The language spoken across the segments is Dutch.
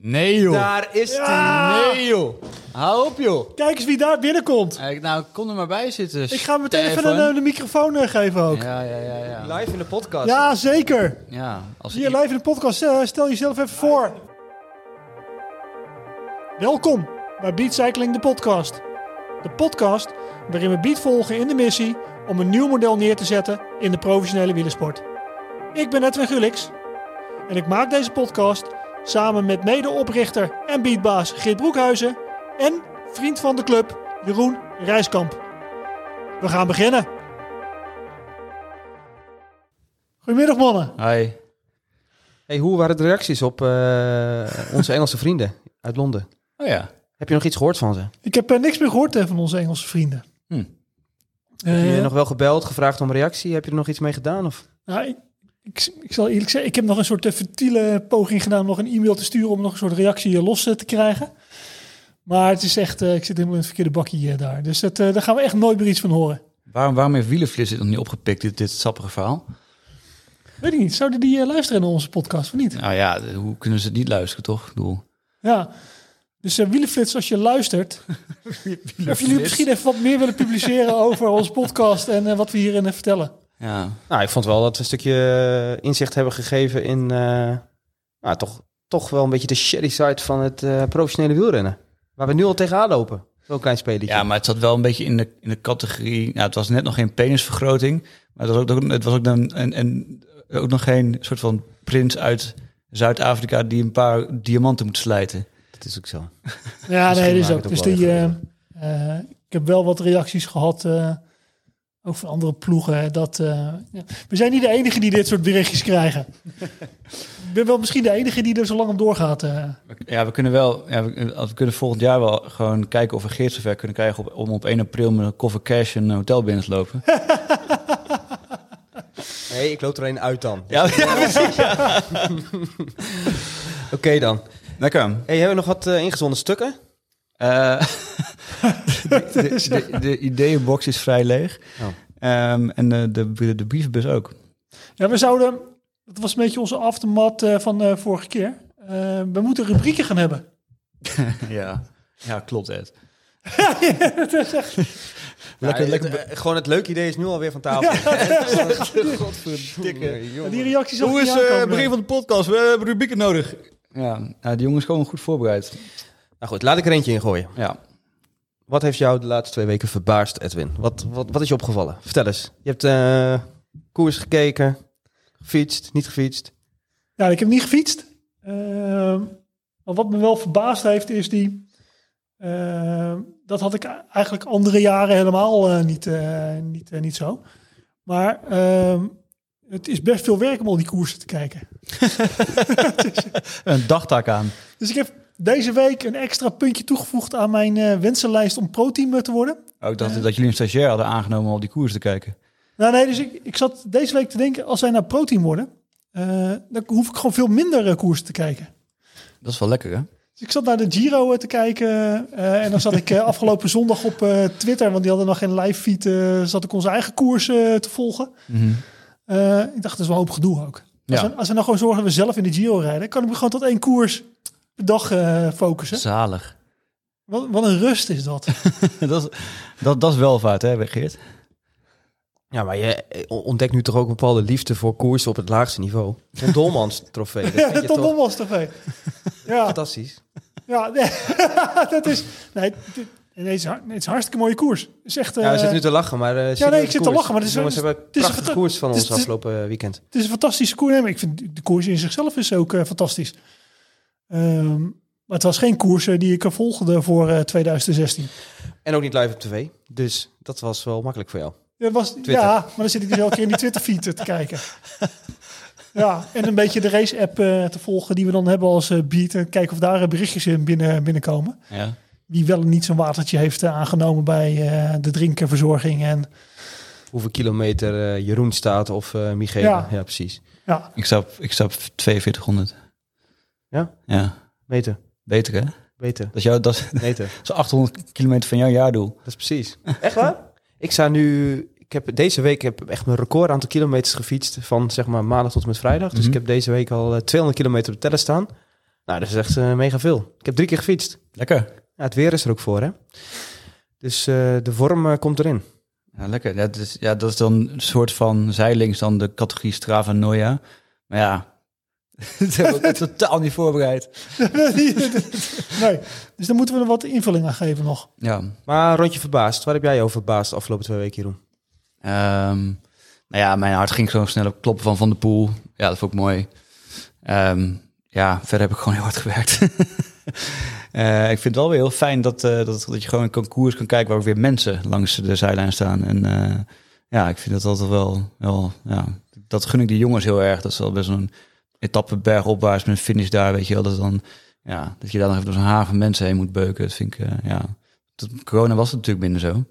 Nee joh. Daar is Ja. Nee joh. Hou op joh. Kijk eens wie daar binnenkomt. Eh, Nou, kom er maar bij zitten. Ik ga meteen even een, eh, de microfoon eh, geven ook. Ja, Ja, ja, ja, ja. live in de podcast. zeker. Ja, als Hier live in de podcast. eh, stel jezelf even voor. Welkom bij Beat Cycling, de podcast. De podcast waarin we Beat volgen in de missie om een nieuw model neer te zetten in de professionele wielersport. Ik ben Edwin Gulix en ik maak deze podcast samen met medeoprichter en beatbaas Geert Broekhuizen en vriend van de club Jeroen Rijskamp. We gaan beginnen. Goedemiddag mannen. Hi. Hey, hoe waren de reacties op eh, onze Engelse vrienden uit Londen? Oh ja. Heb je nog iets gehoord van ze? Ik heb eh, niks meer gehoord eh, van onze Engelse vrienden. Hm. Heb je nog wel gebeld, gevraagd om reactie? Heb je er nog iets mee gedaan? Of? nou, ik, ik, ik zal eerlijk zeggen, ik heb nog een soort uh, futiele poging gedaan om nog een e-mail te sturen om nog een soort reactie eh, los eh, te krijgen. Maar het is echt, eh, ik zit helemaal in het verkeerde bakje eh, daar. Dus dat, eh, daar gaan we echt nooit meer iets van horen. Waarom, waarom heeft Wielenflits dit nog niet opgepikt, dit, dit sappige verhaal? Weet ik niet, zouden die eh, luisteren naar onze podcast of niet? Nou ja, hoe kunnen ze het niet luisteren, toch? Ik bedoel... Ja. Dus uh, Wielenflits, als je luistert, of jullie misschien even wat meer willen publiceren over onze podcast en eh, wat we hierin eh, vertellen. Ja. Nou, ik vond wel dat we een stukje eh, inzicht hebben gegeven in eh, nou, toch, toch wel een beetje de shitty side van het eh, professionele wielrennen. Waar we nu al tegenaan lopen. Zo'n klein spelletje. ja, maar het zat wel een beetje in de, in de categorie... Nou, het was net nog geen penisvergroting, maar het was ook, het was ook, dan, en, en ook nog geen soort van prins uit Zuid-Afrika die een paar diamanten moet slijten. Dat is ook zo. Ja, nee, dat is ook. Dus die, ik heb wel wat reacties gehad, eh, ook van andere ploegen. Dat, eh, ja. We zijn niet de enige die dit soort berichtjes krijgen. ik ben wel misschien de enige die er zo lang op doorgaat. eh. Ja, we kunnen wel, ja, we, we kunnen volgend jaar wel gewoon kijken of we Geert zover kunnen krijgen op, om op 1 april met een koffer cash een hotel binnen te lopen. Nee, ik loop er een uit dan. ja, ja, Oké dan. lekker. Hey, hebben we nog wat eh, ingezonden stukken? Eh, de, de, de, de ideeënbox is vrij leeg. Oh. Ehm, en de, de, de brievenbus ook. Ja, we zouden, dat was een beetje onze aftermat eh, van eh, vorige keer. Eh, we moeten rubrieken gaan hebben. ja. ja, klopt Ed. Dat is echt- Lekker, lekker- lekker. eh, gewoon het leuke idee is nu alweer van tafel. Ja, die reacties zag ik niet aankomen. van de podcast? We hebben rubrieken nodig. Ja, nou, die jongens komen goed voorbereid. Nou goed, laat ik er eentje in gooien. Ja. Wat heeft jou de laatste twee weken verbaasd, Edwin? Wat, wat, wat is je opgevallen? Vertel eens. Je hebt eh, koers gekeken, gefietst, niet gefietst. Ja, ik heb niet gefietst. Ehm, maar wat me wel verbaasd heeft, is die. ehm, dat had ik eigenlijk andere jaren helemaal eh, niet, eh, niet, eh, niet zo. Maar ehm, het is best veel werk om al die koersen te kijken. Een dagtaak aan. Dus ik heb deze week een extra puntje toegevoegd aan mijn eh, wensenlijst om pro-team eh, te worden. Ook dat, dat jullie een stagiair hadden aangenomen om op die koers te kijken. Nou nee, dus ik, ik zat deze week te denken, als wij naar pro-team worden, eh, dan hoef ik gewoon veel minder eh, koersen te kijken. Dat is wel lekker, hè? Dus ik zat naar de Giro te kijken eh, en dan zat ik eh, afgelopen zondag op eh, Twitter, want die hadden nog geen live feed, eh, zat ik onze eigen koers te volgen. Eh, ik dacht, dat is wel een hoop gedoe ook. Als, Ja. we, als we nou gewoon zorgen dat we zelf in de Giro rijden, kan ik me gewoon tot één koers dag eh, focussen. Zalig. Wat, wat een rust is dat. dat, is, dat, dat is welvaart, hè, Geert? Ja, maar je eh, ontdekt nu toch ook een bepaalde liefde voor koersen op het laagste niveau. Een Dolmans trofee. Dat ja, tot toch Dommels TV. Ja, fantastisch. ja nee, dat is... Nee, het, is, het is een hartstikke mooie koers. Is echt... Ja, we eh, zitten nu te lachen, maar... eh, serieus nee, ik zit te lachen, maar het is- De jongens het hebben is een prachtige koers van het is- ons afgelopen weekend. Het is een fantastische koers. Nee, maar ik vind de koers in zichzelf is ook eh, fantastisch. Ehm, maar het was geen koers eh, die ik volgde voor eh, 2016. En ook niet live op tv. Dus dat was wel makkelijk voor jou. Ja, was, Twitter. ja, maar dan zit ik dus elke keer in die Twitter-feed eh, te kijken. Ja, en een beetje de race-app eh, te volgen die we dan hebben als eh, beat. En kijken of daar eh, berichtjes in binnen, binnenkomen. Ja. Wie wel en niet zo'n watertje heeft eh, aangenomen bij eh, de drinkenverzorging. En Hoeveel kilometer eh, Jeroen staat of eh Michele. Ja. Ja. precies. ja, Ik sta op, ik op 4200. Ja? Ja. Beter. Beter, hè? Beter. Dat is, jouw, dat, is- Beter. dat is 800 kilometer van jouw jaardoel. Dat is precies. Echt waar? Ik sta nu... Ik heb deze week heb echt mijn record aantal kilometers gefietst van zeg maar maandag tot en met vrijdag. Dus Mhm. ik heb deze week al eh, 200 kilometer op de teller staan. Nou, dat is echt eh, mega veel. Ik heb drie keer gefietst. Lekker. Ja, het weer is er ook voor, hè? Dus eh, de vorm eh, komt erin. Ja, lekker. Ja, dat is, ja, dat is dan een soort van zijlings dan de categorie Strava Noia. Maar ja, dat hebben we ook totaal niet voorbereid. nee, dus daar moeten we er wat invulling aan geven nog. Ja. Maar rondje verbaasd. Waar heb jij over verbaasd de afgelopen twee weken, Jeroen? Ehm, nou ja, mijn hart ging zo snel op kloppen van Van de Poel. Ja, dat vond ik mooi. Ehm, ja, verder heb ik gewoon heel hard gewerkt. Eh, ik vind het wel weer heel fijn dat, eh, dat, dat je gewoon een concours kan kijken waar ook weer mensen langs de zijlijn staan. En eh, ja, ik vind dat altijd wel, wel ja, dat gun ik die jongens heel erg. Dat is wel best een etappe bergopwaarts met een finish daar, weet je wel. Dat, dan, ja, dat je daar nog even door zo'n haven mensen heen moet beuken. Dat vind ik, ja. Tot corona was het natuurlijk minder zo.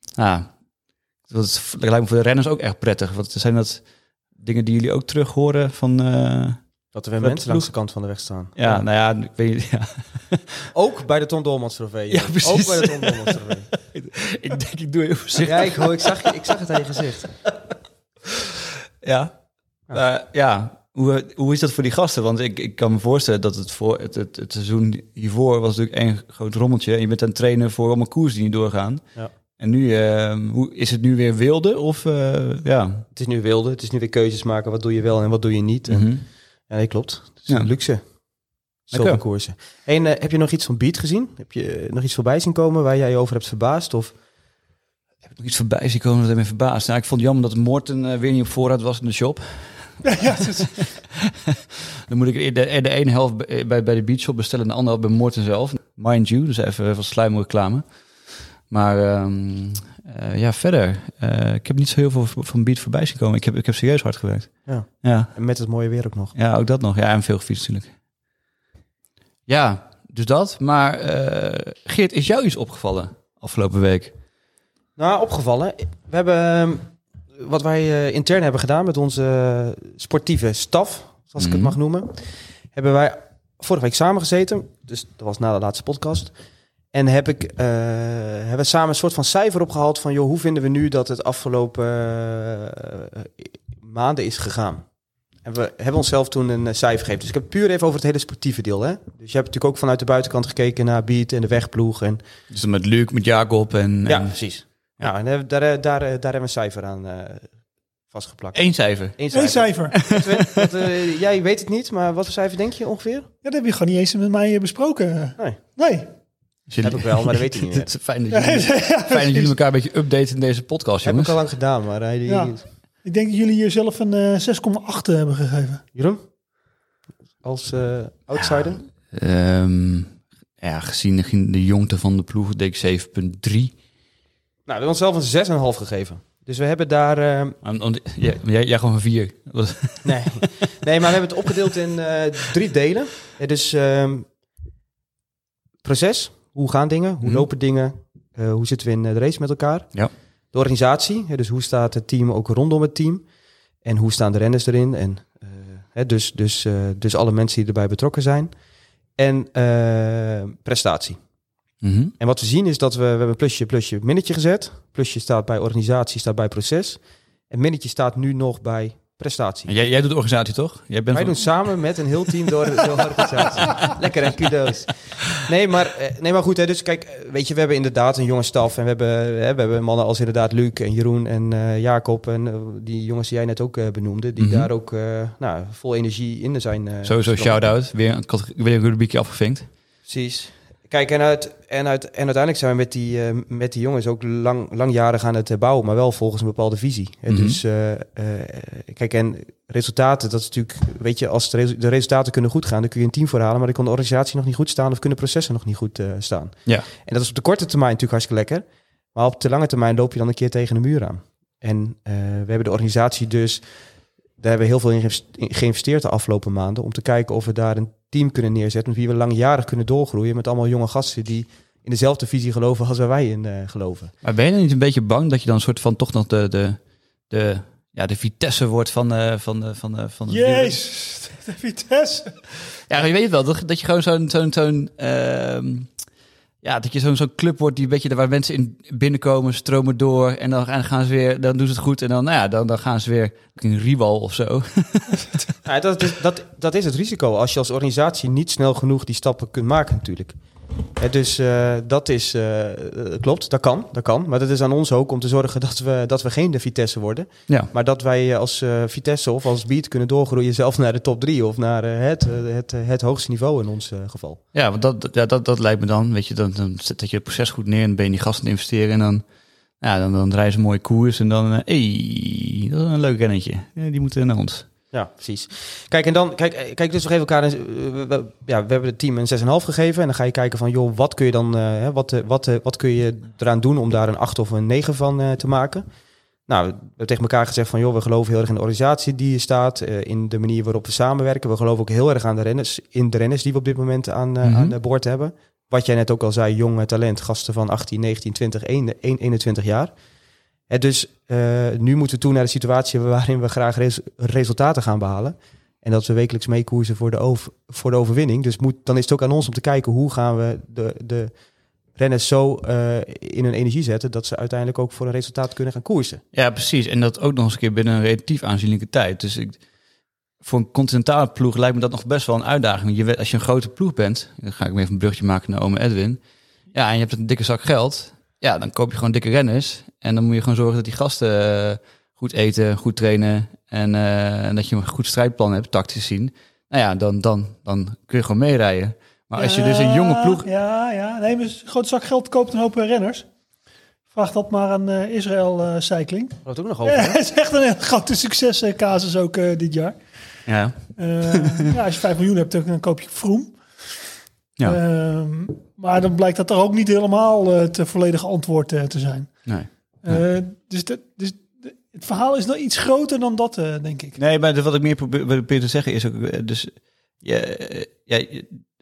Ja, dat, lijkt me voor de renners ook echt prettig. Wat zijn dat dingen die jullie ook terug horen van... Uh, dat er weer mensen langs de kant van de weg staan. Ja, ja. nou ja, ik weet. Ja. Ook bij de Tom Dolmans trofee. Ja, precies. Ook bij de Tom Dolmans trofee. ik denk, ik doe heel voorzichtig. Ja, ik, hoor, ik, zag, ik zag het aan je gezicht. Ja. Ja. Uh, ja. Hoe, hoe is dat voor die gasten? Want ik, ik kan me voorstellen dat het voor het, het, het seizoen hiervoor was natuurlijk één groot rommeltje. En je bent aan het trainen voor allemaal koers die niet doorgaan. Ja. En nu, uh, hoe, is het nu weer wilde? Of, uh, ja? Het is nu wilde. Het is nu weer keuzes maken. Wat doe je wel en wat doe je niet? En, Mm -hmm. ja, nee, klopt. Het is ja. een luxe. Zoveel koersen. En uh, heb je nog iets van Beat gezien? Heb je nog iets voorbij zien komen waar jij je over hebt verbaasd? Of? Heb ik nog iets voorbij zien komen dat me verbaasd? Nou, ik vond het jammer dat Morten weer niet op voorraad was in de shop. Ja, is... Dan moet ik de, de ene helft bij, bij de beachshop bestellen en de andere helft bij Morten zelf. Mind you, dus even van sluim reclame. Maar um, uh, ja, verder. Uh, ik heb niet zo heel veel van Beat voorbij zien komen. Ik heb, ik heb serieus hard gewerkt. Ja. ja. En met het mooie weer ook nog. Ja, ook dat nog. Ja, en veel gefietst natuurlijk. Ja, dus dat. Maar uh, Geert, is jou iets opgevallen afgelopen week? Nou, opgevallen. We hebben ehm, wat wij intern hebben gedaan met onze sportieve staf, zoals ik Mhm. het mag noemen. Hebben wij vorige week samengezeten. Dus dat was na de laatste podcast. En heb ik, uh, hebben we samen een soort van cijfer opgehaald van, joh, hoe vinden we nu dat het afgelopen uh, maanden is gegaan? En we hebben onszelf toen een cijfer gegeven. Dus ik heb puur even over het hele sportieve deel. Hè? Dus je hebt natuurlijk ook vanuit de buitenkant gekeken naar Beat en de wegploeg. En... Dus met Luc, met Jacob en... Ja, precies. Ja, en daar, daar, daar, daar hebben we een cijfer aan uh, vastgeplakt. Eén cijfer? Eén Eén cijfer. wat, uh, jij weet het niet, maar wat voor cijfer denk je ongeveer? Ja, dat heb je gewoon niet eens met mij besproken. Nee. Nee. Jullie... Heb ik wel, maar dat weet ik niet meer. het is fijn dat jullie, ja, fijn dat jullie elkaar een beetje updaten in deze podcast, Heb jongens. ik al lang gedaan, maar hij... Ja. Ik denk dat jullie hier zelf een uh, 6,8 hebben gegeven. Jeroen? Als uh, outsider? Ja, um, ja, gezien de jongte van de ploeg deed ik 7,3. Nou, we hebben onszelf een 6,5 gegeven. Dus we hebben daar... Uh... Ja, jij, jij gewoon een 4. nee. nee, maar we hebben het opgedeeld in uh, drie delen. Ja, dus uh, proces, hoe gaan dingen, hoe Mhm. lopen dingen, uh, hoe zitten we in de race met elkaar. Ja. De organisatie, dus hoe staat het team ook rondom het team. En hoe staan de renners erin. En, dus, dus, dus alle mensen die erbij betrokken zijn. En prestatie. Mm -hmm. En wat we zien is dat we, we hebben plusje, plusje, minnetje gezet. Plusje staat bij organisatie, staat bij proces. En minnetje staat nu nog bij prestatie. Jij, jij doet de organisatie toch? Jij bent Wij van... doen samen met een heel team door, door de organisatie. Lekker en kudo's. Nee, maar, nee, maar goed, hè, dus kijk, weet je, we hebben inderdaad een jonge staf. En we hebben, hè, we hebben mannen als inderdaad Luc en Jeroen en uh, Jacob. En uh, die jongens die jij net ook uh, benoemde. Die Mhm. daar ook nou, vol energie in zijn. Sowieso shout-out. Weer een, weer een rubriekje afgevinkt. Precies. Kijk, en, uit, en, uit, en uiteindelijk zijn we met die, uh, met die jongens ook lang, langjarig aan het uh, bouwen, maar wel volgens een bepaalde visie. Mhm. Dus uh, kijk, en resultaten, dat is natuurlijk, weet je, als de, resu de, resultaten kunnen goed gaan, dan kun je een team voorhalen, maar dan kan de organisatie nog niet goed staan of kunnen processen nog niet goed staan. Ja. En dat is op de korte termijn natuurlijk hartstikke lekker, maar op de lange termijn loop je dan een keer tegen de muur aan. En we hebben de organisatie dus, daar hebben we heel veel in geïnvesteerd de afgelopen maanden, om te kijken of we daar een team kunnen neerzetten met wie we langjarig kunnen doorgroeien met allemaal jonge gasten die in dezelfde visie geloven als waar wij in uh, geloven. Maar ben je niet een beetje bang dat je dan een soort van toch nog de, de, de, ja, de vitesse wordt van, uh, van, de, van, de, van de Jezus, de vitesse. Ja, je weet wel, dat, dat je gewoon zo'n zo'n zo'n uh, ja, dat je zo'n club wordt die een beetje waar mensen in binnenkomen, stromen door en dan gaan, ze weer, dan doen ze het goed en dan, nou ja, dan, dan gaan ze weer in Riewal of zo. Ja, dat, is, dat, dat is het risico als je als organisatie niet snel genoeg die stappen kunt maken natuurlijk. Hè, dus eh, dat is, eh, eh, klopt, dat kan, dat kan. Maar dat is aan ons ook om te zorgen dat we, dat we geen de Vitesse worden. Ja. Maar dat wij als Vitesse of als Beat kunnen doorgroeien zelf naar de top drie of naar het, het, het hoogste niveau in ons geval. Ja, want dat, ja, dat, dat lijkt me dan, weet je, dan, dan zet dat je het proces goed neer en ben je in die gasten investeren en dan, ja, dan, dan rijden ze een mooie koers en dan, eh hey, dat is een leuk rennetje. Ja, die moeten naar ons. Ja, precies. Kijk, en dan, kijk, eh, kijk dus we geven elkaar, eh, ja, we hebben het team een 6,5 gegeven. En dan ga je kijken van, joh, wat kun je dan, eh, wat, wat, wat kun je eraan doen om daar een 8 of een 9 van te maken? Nou, we hebben tegen elkaar gezegd van, joh, we geloven heel erg in de organisatie die er staat, in de manier waarop we samenwerken. We geloven ook heel erg aan de renners, in de renners die we op dit moment aan, aan de boord hebben. Wat jij net ook al zei, jong talent, gasten van 18, 19, 20, 1, 21 jaar. Dus eh, nu moeten we toe naar de situatie waarin we graag res- resultaten gaan behalen. En dat we wekelijks meekoersen voor de, voor de overwinning. Dus moet, dan is het ook aan ons om te kijken hoe gaan we de, de renners zo eh, in hun energie zetten... dat ze uiteindelijk ook voor een resultaat kunnen gaan koersen. Ja, precies. En dat ook nog eens een keer binnen een relatief aanzienlijke tijd. Dus ik, voor een continentale ploeg lijkt me dat nog best wel een uitdaging. Je als je een grote ploeg bent, dan ga ik me even een brugje maken naar ome Edwin. Ja, en je hebt een dikke zak geld. Ja, dan koop je gewoon dikke renners. En dan moet je gewoon zorgen dat die gasten eh, goed eten, goed trainen. En, eh, en dat je een goed strijdplan hebt, tactisch zien. Nou ja, dan, dan, dan kun je gewoon meerijden. Maar als je dus een jonge ploeg... Ja, ja. Nee, maar een groot zak geld koopt een hoop renners. Vraag dat maar aan eh, Israël eh, Cycling. Het ook nog over. het is echt een grote succescasus ook eh, dit jaar. Ja, Eh, ja, als je 5 miljoen hebt, dan koop je Vroom. Ja. Ehm, maar dan blijkt dat er ook niet helemaal eh, het volledige antwoord eh, te zijn. nee. Eh, dus, dus het verhaal is nog iets groter dan dat, eh, denk ik. Nee, maar wat ik meer probeer, wat ik probeer te zeggen is ook, eh, dus eh, ja,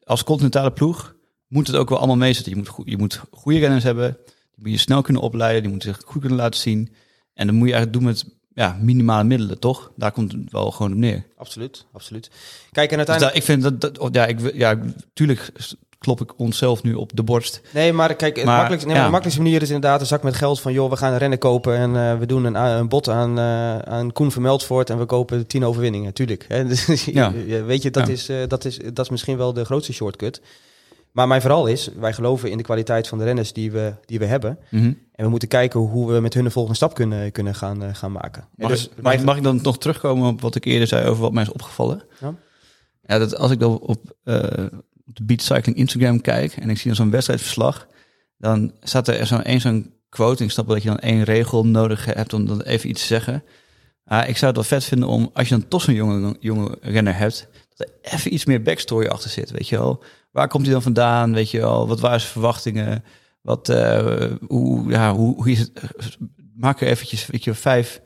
als continentale ploeg moet het ook wel allemaal meezitten. Je moet, je moet goede renners hebben, die moet je snel kunnen opleiden, die moeten zich goed kunnen laten zien. En dan moet je eigenlijk doen met ja, minimale middelen, toch? Daar komt het wel gewoon op neer. Absoluut, absoluut. Kijk, en Dus uiteindelijk... daar, ik vind dat, dat oh, ja, ik, ja, tuurlijk klop ik onszelf nu op de borst. Nee, maar kijk, het Maar, nee, ja. de makkelijkste manier is inderdaad een zak met geld van... joh, we gaan een rennen kopen en eh, we doen een, a- een bod aan, eh, aan Koen Vermeldvoort... en we kopen tien overwinningen, tuurlijk. Hè? Dus, Ja. Weet je, dat, Ja. is, eh, dat, is, dat is misschien wel de grootste shortcut. Maar mijn verhaal is, wij geloven in de kwaliteit van de renners die we, die we hebben... Mhm. en we moeten kijken hoe we met hun de volgende stap kunnen, kunnen gaan, eh, gaan maken. En Mag, dus ik, mag, ik- mag ik dan nog terugkomen op wat ik eerder zei over wat mij is opgevallen? Ja. Ja, dat als ik dan op, op de Beat Cycling Instagram kijk en ik zie dan zo'n wedstrijdverslag, dan staat er zo'n één zo'n quote. Ik snap wel dat je dan één regel nodig hebt om dan even iets te zeggen. Ah, ik zou het wel vet vinden om, als je dan toch zo'n jonge, jonge renner hebt, dat er even iets meer backstory achter zit, weet je wel. Waar komt hij dan vandaan, weet je wel? Wat waren zijn verwachtingen? Wat, eh, hoe, ja, hoe, is het? Maak er eventjes, weet je, vijf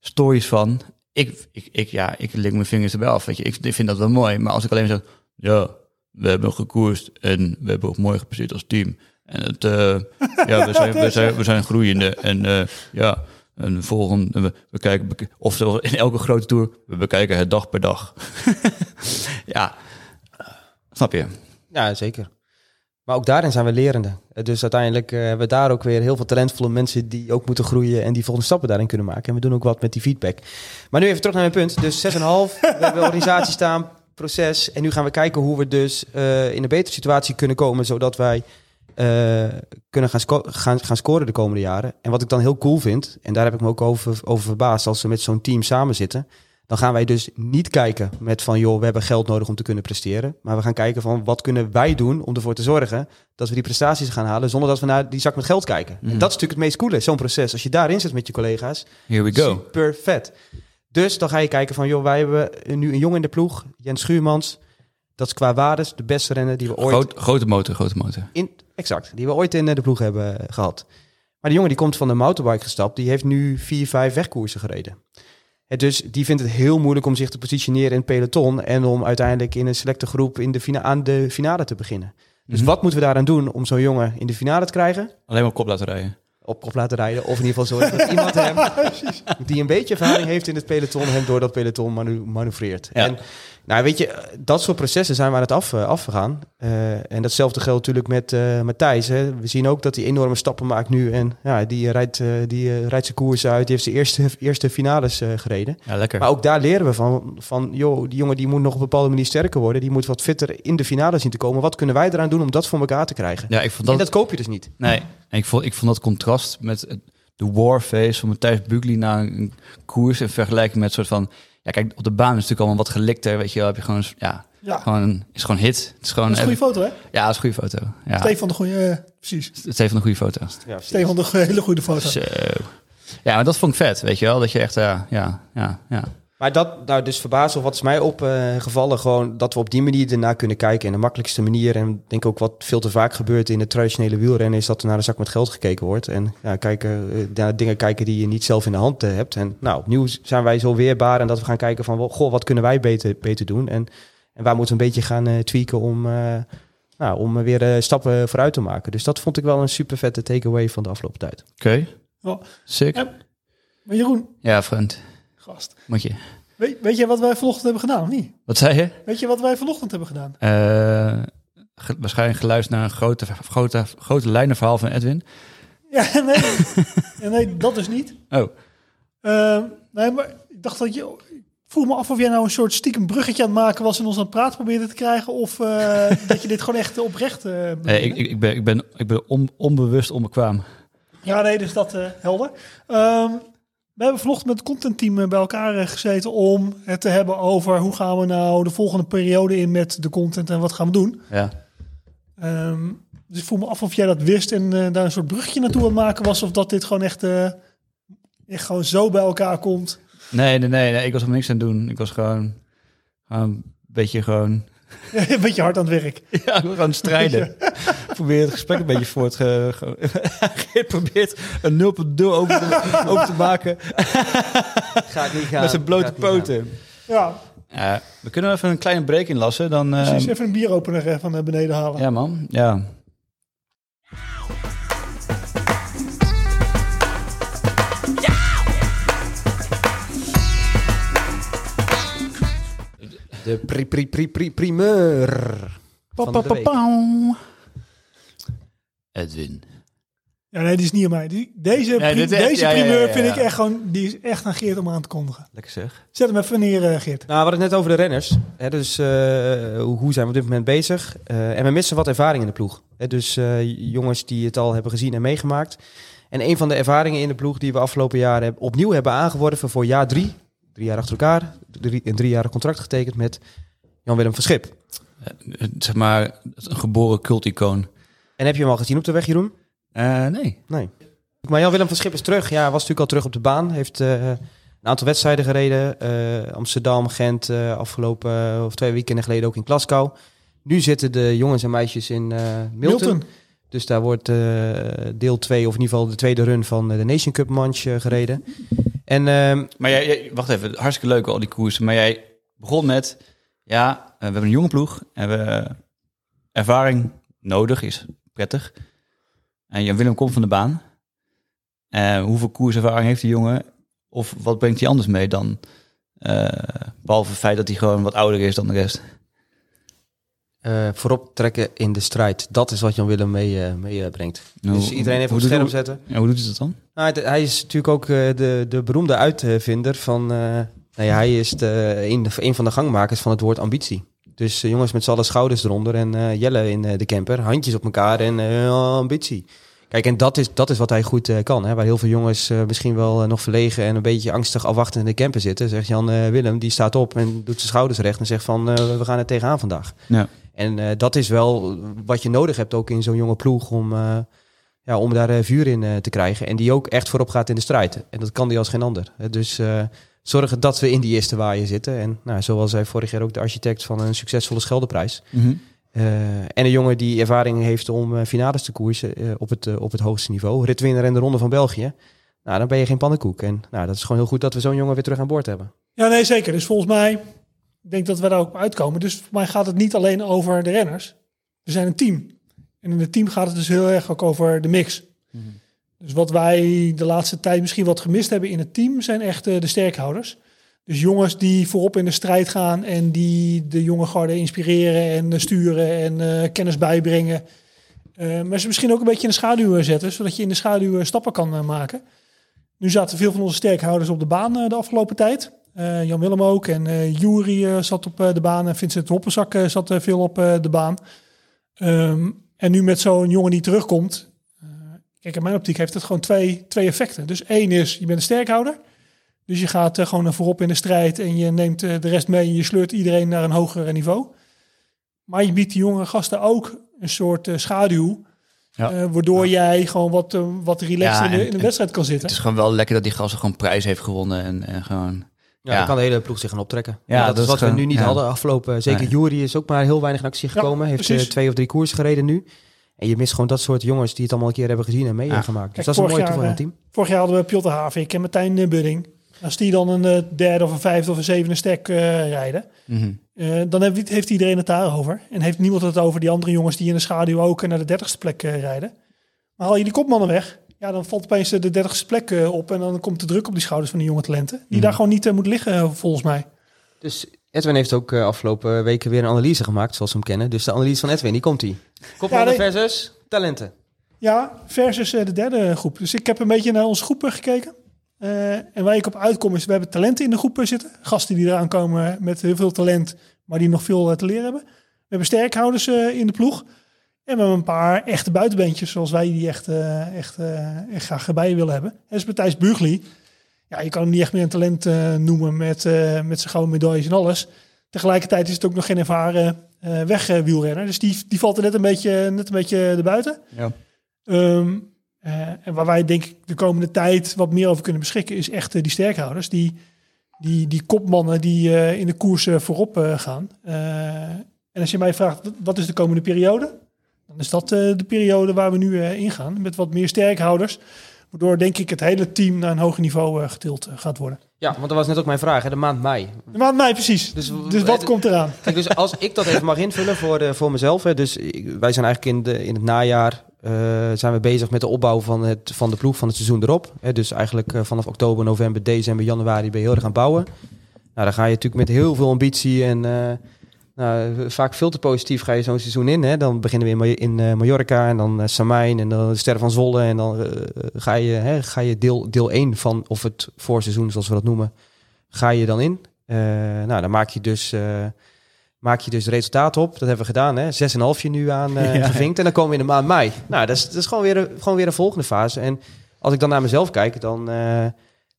stories van. Ik, ik, ik, ja, ik lik mijn vingers erbij af, weet je. Ik vind dat wel mooi. Maar als ik alleen zeg, ja, we hebben gekoerst en we hebben ook mooi gepresteerd als team. En het, eh, ja, we zijn, we, zijn, we zijn groeiende. En eh, ja, en volgende, we, we kijken, of in elke grote tour, we bekijken het dag per dag. ja, snap je? Ja, zeker. Maar ook daarin zijn we lerende. Eh, Dus uiteindelijk eh, hebben we daar ook weer heel veel talentvolle mensen die ook moeten groeien en die volgende stappen daarin kunnen maken. En we doen ook wat met die feedback. Maar nu even terug naar mijn punt. Dus 6,5, we hebben organisatie staan, proces. En nu gaan we kijken hoe we dus eh, in een betere situatie kunnen komen, zodat wij kunnen gaan, sco- gaan, gaan scoren de komende jaren. En wat ik dan heel cool vind, en daar heb ik me ook over, over verbaasd, als we met zo'n team samen zitten, dan gaan wij dus niet kijken met van, joh, we hebben geld nodig om te kunnen presteren. Maar we gaan kijken van, wat kunnen wij doen om ervoor te zorgen dat we die prestaties gaan halen, zonder dat we naar die zak met geld kijken. En Mhm. dat is natuurlijk het meest coole, zo'n proces. Als je daarin zit met je collega's, Here we go. super vet. Dus dan ga je kijken van, joh, wij hebben nu een jongen in de ploeg, Jens Schuurmans. Dat is qua waardes de beste renner die we ooit... Groot, grote motor, grote motor. In, exact, die we ooit in eh, de ploeg hebben eh, gehad. Maar die jongen die komt van de motorbike gestapt, die heeft nu vier, vijf wegkoersen gereden. Dus die vindt het heel moeilijk om zich te positioneren in het peloton en om uiteindelijk in een selecte groep in de fina aan de finale te beginnen. Dus Mhm. wat moeten we daaraan doen om zo'n jongen in de finale te krijgen? Alleen maar op kop laten rijden. Op kop laten rijden. Of in ieder geval zorgen dat iemand hem, die een beetje ervaring heeft in het peloton, hem door dat peloton manu manoeuvreert. Ja. En Nou, weet je, dat soort processen zijn we aan het af, eh, afgegaan. Eh, en datzelfde geldt natuurlijk met uh, Matthijs. Hè. We zien ook dat hij enorme stappen maakt nu. En ja, die rijdt, die, rijdt zijn koers uit. Die heeft zijn eerste, eerste finales gereden. Ja, lekker. Maar ook daar leren we van, van, joh, die jongen die moet nog op een bepaalde manier sterker worden. Die moet wat fitter in de finale zien te komen. Wat kunnen wij eraan doen om dat voor elkaar te krijgen? Ja, ik vond dat... En dat koop je dus niet. Nee, ik vond, ik vond dat contrast met de warface van Matthijs Bugli na een koers in vergelijking met soort van ja, kijk, op de baan is natuurlijk allemaal wat gelikter, weet je wel. Heb je gewoon, ja, Ja. gewoon, is gewoon hit. Het is gewoon Dat is een goede foto, hè? Ja, dat is een goede foto. Ja, Stefan de goede, eh, precies. het heeft een goede foto. Ja, Stefan de hele goede foto. Zo. Ja, maar dat vond ik vet, weet je wel. Dat je echt, ja, ja, ja, ja. Maar dat, nou dus verbaasd of wat is mij opgevallen, gewoon dat we op die manier ernaar kunnen kijken. En de makkelijkste manier, en ik denk ook wat veel te vaak gebeurt in het traditionele wielrennen, is dat er naar een zak met geld gekeken wordt. En ja, kijken, eh, naar dingen kijken die je niet zelf in de hand eh, hebt. En nou, opnieuw zijn wij zo weerbaar en dat we gaan kijken van, goh, wat kunnen wij beter, beter doen? En, en waar moeten we een beetje gaan uh, tweaken om, uh, nou, om weer uh, stappen vooruit te maken. Dus dat vond ik wel een super vette takeaway van de afgelopen tijd. Oké, okay. Sick. Maar Jeroen, Ja, vriend. Moet je. Weet, weet je wat wij vanochtend hebben gedaan, of niet? Wat zei je? Weet je wat wij vanochtend hebben gedaan? Ge- waarschijnlijk geluisterd naar een grote, grote, grote lijnenverhaal van Edwin. Ja, nee. ja, nee, dat dus niet. Oh, Eh, nee, maar ik dacht dat je... Voel me af of jij nou een soort stiekem bruggetje aan het maken was en ons aan het praten probeerde te krijgen. Of eh, dat je dit gewoon echt oprecht eh nee, ik, ik, ik ben, ik ben, ik ben on- onbewust onbekwaam. Ja, nee, dus dat helder. Ehm, we hebben vanochtend met het contentteam eh, bij elkaar eh, gezeten om het te hebben over hoe gaan we nou de volgende periode in met de content en wat gaan we doen. Ja. Ehm, dus ik voel me af of jij dat wist en eh, daar een soort bruggetje naartoe aan het maken was. Of dat dit gewoon echt, echt gewoon zo bij elkaar komt. Nee, nee, nee, nee, ik was er niks aan het doen. Ik was gewoon, gewoon een beetje gewoon een beetje hard aan het werk. Ja, we gaan strijden. Probeer het gesprek een beetje voort. Ge, ge- Geert probeert een 0.0 open te, open te maken Gaat niet gaan. met zijn blote poten. Ja, Ja, we kunnen even een kleine break inlassen. Dan, eh, precies. Even een bieropener eh, van naar beneden halen. ja, man. Ja. De pri, pri, pri, pri, primeur. Pa, Van pa, de pa, week. Edwin. Ja, nee, die is niet aan mij. Die, deze Nee, pri- dit is echt- deze ja, ja, ja, primeur ja, vind ja. ik echt gewoon... Die is echt aan Geert om aan te kondigen. Lekker zeg. Zet hem even neer, eh, Geert. Nou, we hadden het net over de renners. Hè, dus eh, hoe hoe zijn we op dit moment bezig? Eh, en we missen wat ervaring in de ploeg. Hè, dus eh, jongens die het al hebben gezien en meegemaakt. En een van de ervaringen in de ploeg die we afgelopen jaar heb- opnieuw hebben aangeworven voor jaar drie. Drie jaar achter elkaar. Drie, een driejarig contract getekend met Jan-Willem van Schip. Eh, zeg maar, een geboren culticoon. En heb je hem al gezien op de weg, Jeroen? Eh, nee. Nee. Maar Jan-Willem van Schip is terug. Ja, was natuurlijk al terug op de baan. Heeft eh, een aantal wedstrijden gereden. Eh, Amsterdam, Gent, eh, afgelopen eh, of twee weekenden geleden ook in Glasgow. Nu zitten de jongens en meisjes in eh, Milton. Milton. Dus daar wordt eh, deel 2, of in ieder geval de tweede run van eh, de Nation Cup manch eh, gereden. En ehm, Maar jij, wacht even, hartstikke leuk al die koersen. Maar jij begon met, ja, we hebben een jonge ploeg en we ervaring nodig, is prettig. En Jan Willem komt van de baan. Eh, hoeveel koerservaring heeft die jongen? Of wat brengt hij anders mee dan, eh, behalve het feit dat hij gewoon wat ouder is dan de rest? Eh, voorop trekken in de strijd. Dat is wat Jan-Willem meebrengt. Mee. Nou, dus iedereen even op het scherm zetten. Ja, hoe doet hij dat dan? Nou, het- hij is natuurlijk ook de, de beroemde uitvinder van... nou ja, hij is de, een, een van de gangmakers van het woord ambitie. Dus jongens met z'n allen schouders eronder en eh, Jelle in de camper. Handjes op elkaar en ambitie. Kijk, en dat is, dat is wat hij goed kan. Hè? Waar heel veel jongens misschien wel nog verlegen en een beetje angstig afwachtend in de camper zitten. Zegt Jan Willem, die staat op en doet zijn schouders recht en zegt van... we gaan er tegenaan vandaag. Ja. En eh, dat is wel wat je nodig hebt ook in zo'n jonge ploeg om, eh, ja, om daar eh, vuur in eh, te krijgen. En die ook echt voorop gaat in de strijd. En dat kan die als geen ander. Dus eh, zorgen dat we in die eerste waaien zitten. En nou, zoals hij vorig jaar ook de architect van een succesvolle Scheldeprijs. Mhm. Eh, en een jongen die ervaring heeft om eh, finales te koersen eh, op, het, op het hoogste niveau. Ritwinner in de Ronde van België. Nou, dan ben je geen pannenkoek. En nou, dat is gewoon heel goed dat we zo'n jongen weer terug aan boord hebben. Ja, nee, zeker. Dus volgens mij, ik denk dat we daar ook uitkomen. Dus voor mij gaat het niet alleen over de renners. We zijn een team. En in het team gaat het dus heel erg ook over de mix. Dus wat wij de laatste tijd misschien wat gemist hebben in het team, zijn echt eh, de sterkhouders. Dus jongens die voorop in de strijd gaan en die de jonge garde inspireren en eh, sturen en eh, kennis bijbrengen. Maar ze misschien ook een beetje in de schaduw zetten, zodat je in de schaduw stappen kan maken. Nu zaten veel van onze sterkhouders op de baan de afgelopen tijd. Eh, Jan Willem ook en eh Jury eh, zat op de baan en Vincent Hopperzak eh, zat veel op de baan. Ehm, en nu met zo'n jongen die terugkomt. kijk, in mijn optiek heeft het gewoon twee, twee effecten. Dus één is, je bent een sterkhouder. Dus je gaat gewoon voorop in de strijd en je neemt de rest mee en je sleurt iedereen naar een hoger niveau. Maar je biedt die jonge gasten ook een soort schaduw. Ja. waardoor jij gewoon wat, wat relaxed Ja, in, de, in wedstrijd kan zitten. Het is gewoon wel lekker dat die gast gewoon prijs heeft gewonnen. En, en gewoon... Ja, Ja. dan kan de hele ploeg zich gaan optrekken. Ja, Ja, dat, dat is wat we nu niet ja. hadden afgelopen. Zeker Nee. Jury is ook maar heel weinig in actie gekomen. heeft precies. eh, twee of drie koers gereden nu. En je mist gewoon dat soort jongens die het allemaal een keer hebben gezien en meegemaakt. Dus Kijk, dat is een aan het team. Vorig jaar hadden we Piotr Havik en Martijn eh, Budding. Als die dan een eh, derde of een vijfde of een zevende stek eh, rijden, Mhm. eh, dan heeft, heeft iedereen het daarover. En heeft niemand het over die andere jongens die in de schaduw ook eh, naar de dertigste plek eh, rijden. Maar haal je die kopmannen weg, ja, dan valt opeens de dertigste plek eh, op. En dan komt de druk op die schouders van die jonge talenten. Die Mhm. daar gewoon niet eh, moet liggen, eh, volgens mij. Dus Edwin heeft ook eh, afgelopen weken weer een analyse gemaakt, zoals we hem kennen. Dus de analyse van Edwin, die komt ie. Kopmannen Ja, nee. versus talenten. Ja, versus de derde groep. Dus ik heb een beetje naar onze groepen gekeken. Eh, en waar ik op uitkom is, we hebben talenten in de groepen zitten. Gasten die eraan komen met heel veel talent, maar die nog veel te leren hebben. We hebben sterkhouders eh, in de ploeg. En we hebben een paar echte buitenbeentjes, zoals wij die echt, eh, echt, eh, echt graag erbij willen hebben. En is Matthijs Bugli. Ja, je kan hem niet echt meer een talent eh, noemen met, met zijn gouden medailles en alles. Tegelijkertijd is het ook nog geen ervaren wegwielrenner. Dus die, die valt er net een beetje, net een beetje erbuiten. Ja. Ehm, eh, en waar wij denk ik de komende tijd wat meer over kunnen beschikken, is echt die sterkhouders. Die, die, die kopmannen die in de koers voorop gaan. En als je mij vraagt, wat is de komende periode? Is dat eh, de periode waar we nu eh, ingaan. Met wat meer sterkhouders. Waardoor denk ik het hele team naar een hoger niveau eh, getild gaat worden. Ja, want dat was net ook mijn vraag, hè, de maand mei. De maand mei precies. Dus Dus, wat komt eraan? Kijk, dus als ik dat even mag invullen voor, de, voor mezelf. Hè, dus wij zijn eigenlijk in, de, in het najaar zijn we bezig met de opbouw van, het, van de ploeg van het seizoen erop. Hè, dus eigenlijk vanaf oktober, november, december, januari ben je heel erg aan het bouwen. Nou, dan ga je natuurlijk met heel veel ambitie en nou, vaak veel te positief ga je zo'n seizoen in. Hè. Dan beginnen we in, in eh, Mallorca en dan uh, Samijn en dan de Sterren van Zwolle. En dan eh, ga je, hè, ga je deel, deel 1 van, of het voorseizoen zoals we dat noemen, ga je dan in. Nou, dan maak je dus... maak je dus resultaat op. Dat hebben we gedaan, hè? 6,5 nu aan Ja. gevinkt. En dan komen we in de maand mei. Nou, dat is, dat is gewoon, weer een, gewoon weer een volgende fase. En als ik dan naar mezelf kijk, dan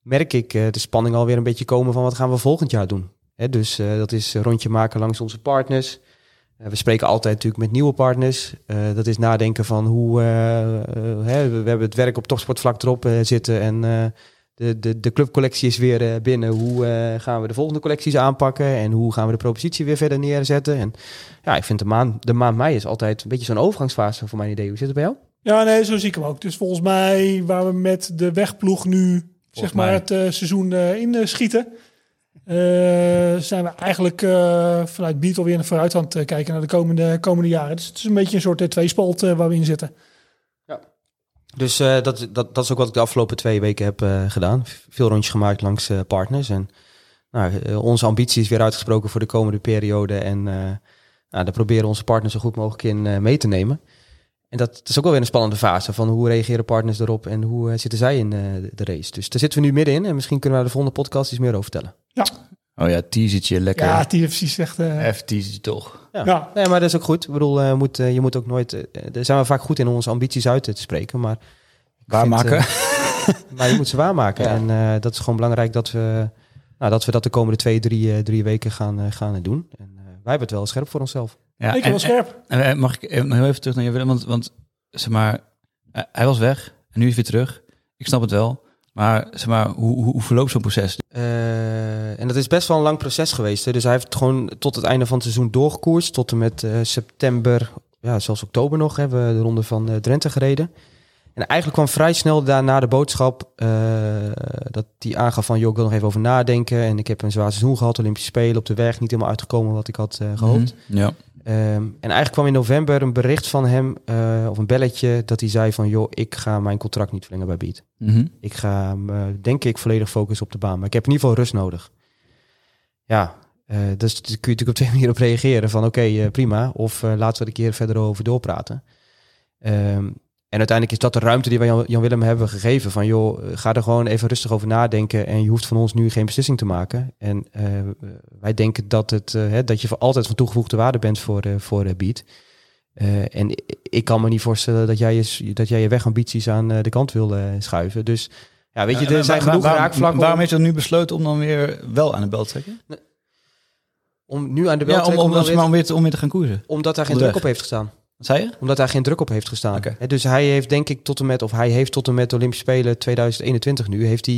merk ik de spanning alweer een beetje komen van wat gaan we volgend jaar doen. Hè, dus eh, dat is een rondje maken langs onze partners. Eh, we spreken altijd natuurlijk met nieuwe partners. Eh, dat is nadenken van hoe... eh, eh, hè, we, we hebben het werk op topsportvlak erop eh, zitten en... eh, de, de, de clubcollectie is weer eh, binnen. Hoe eh, gaan we de volgende collecties aanpakken? En hoe gaan we de propositie weer verder neerzetten? En ja, ik vind de maand, de maand mei is altijd een beetje zo'n overgangsfase voor mijn idee. Hoe zit het bij jou? Ja, nee, zo zie ik hem ook. Dus volgens mij, waar we met de wegploeg nu zeg maar mij. het eh, seizoen eh, in eh, schieten, eh, zijn we eigenlijk eh, vanuit Beat alweer naar vooruit aan eh, kijken naar de komende, komende jaren. Dus het is een beetje een soort uh, tweespalt eh, waar we in zitten. Dus eh, dat, dat, dat is ook wat ik de afgelopen twee weken heb eh, gedaan. Veel rondjes gemaakt langs eh, partners. En nou, eh, onze ambitie is weer uitgesproken voor de komende periode. En eh nou, daar proberen onze partners zo goed mogelijk in eh, mee te nemen. En dat, is ook wel weer een spannende fase van hoe reageren partners erop en hoe eh, zitten zij in eh, de race. Dus daar zitten we nu middenin en misschien kunnen we de volgende podcast iets meer over vertellen. Oh ja, teasertje, lekker. Ja, TFC zegt... eh Even teasertje toch. Ja. Ja. Nee, maar dat is ook goed. Ik bedoel, eh, moet, eh, je moet ook nooit... eh, daar zijn we vaak goed in om onze ambities uit te spreken, maar... Waarmaken. vind, eh, maar je moet ze waarmaken. Ja. En eh, dat is gewoon belangrijk dat we, nou, dat we dat de komende twee, drie, eh, drie weken gaan, eh, gaan doen. En eh, wij hebben het wel scherp voor onszelf. Ja, ik en- wel scherp. En, en mag ik nog heel even terug naar je Willem? Want, want zeg maar, eh, hij was weg en nu is hij weer terug. Ik snap het wel. Maar zeg maar, hoe, hoe, hoe verloopt zo'n proces? Eh, en dat is best wel een lang proces geweest. Hè. Dus hij heeft gewoon tot het einde van het seizoen doorgekoerst. Tot en met eh, september, ja, zelfs oktober nog, hebben we de ronde van eh, Drenthe gereden. En eigenlijk kwam vrij snel daarna de boodschap eh, dat hij aangaf van... joh, ik wil nog even over nadenken. En ik heb een zwaar seizoen gehad, Olympische Spelen op de weg. Niet helemaal uitgekomen wat ik had eh, gehoopt. Mhm. Ja. Ehm, en eigenlijk kwam in november een bericht van hem, eh, of een belletje... dat hij zei van, joh, ik ga mijn contract niet verlengen bij Beat. Mhm. Ik ga, me, denk ik, volledig focussen op de baan. Maar ik heb in ieder geval rust nodig. ja, eh, dus daar kun je natuurlijk op twee manieren op reageren. Van oké, eh, prima. Of eh, laten we er een keer verder over doorpraten. Ehm, en uiteindelijk is dat de ruimte die wij Jan, Jan Willem hebben gegeven. Van joh, eh, ga er gewoon even rustig over nadenken. En je hoeft van ons nu geen beslissing te maken. En eh, wij denken dat, het, eh, hè, dat je voor altijd van toegevoegde waarde bent voor, eh voor Beat. En ik, kan me niet voorstellen dat jij je, dat jij je wegambities aan de kant wil schuiven. Dus ja, weet je, Ja, er zijn genoeg waar- raakvlakken Waarom om, heeft hij nu besloten om dan weer wel aan de bel te trekken? om nu aan de bel Ja, te om, trekken, om, omdat- om, om, weer te, om weer te gaan koersen. omdat daar geen druk op heeft gestaan. Wat zei je? Omdat daar geen druk op heeft gestaan. Dus hij heeft denk ik tot en met, of hij heeft tot en met de Olympische Spelen 2021 nu, heeft hij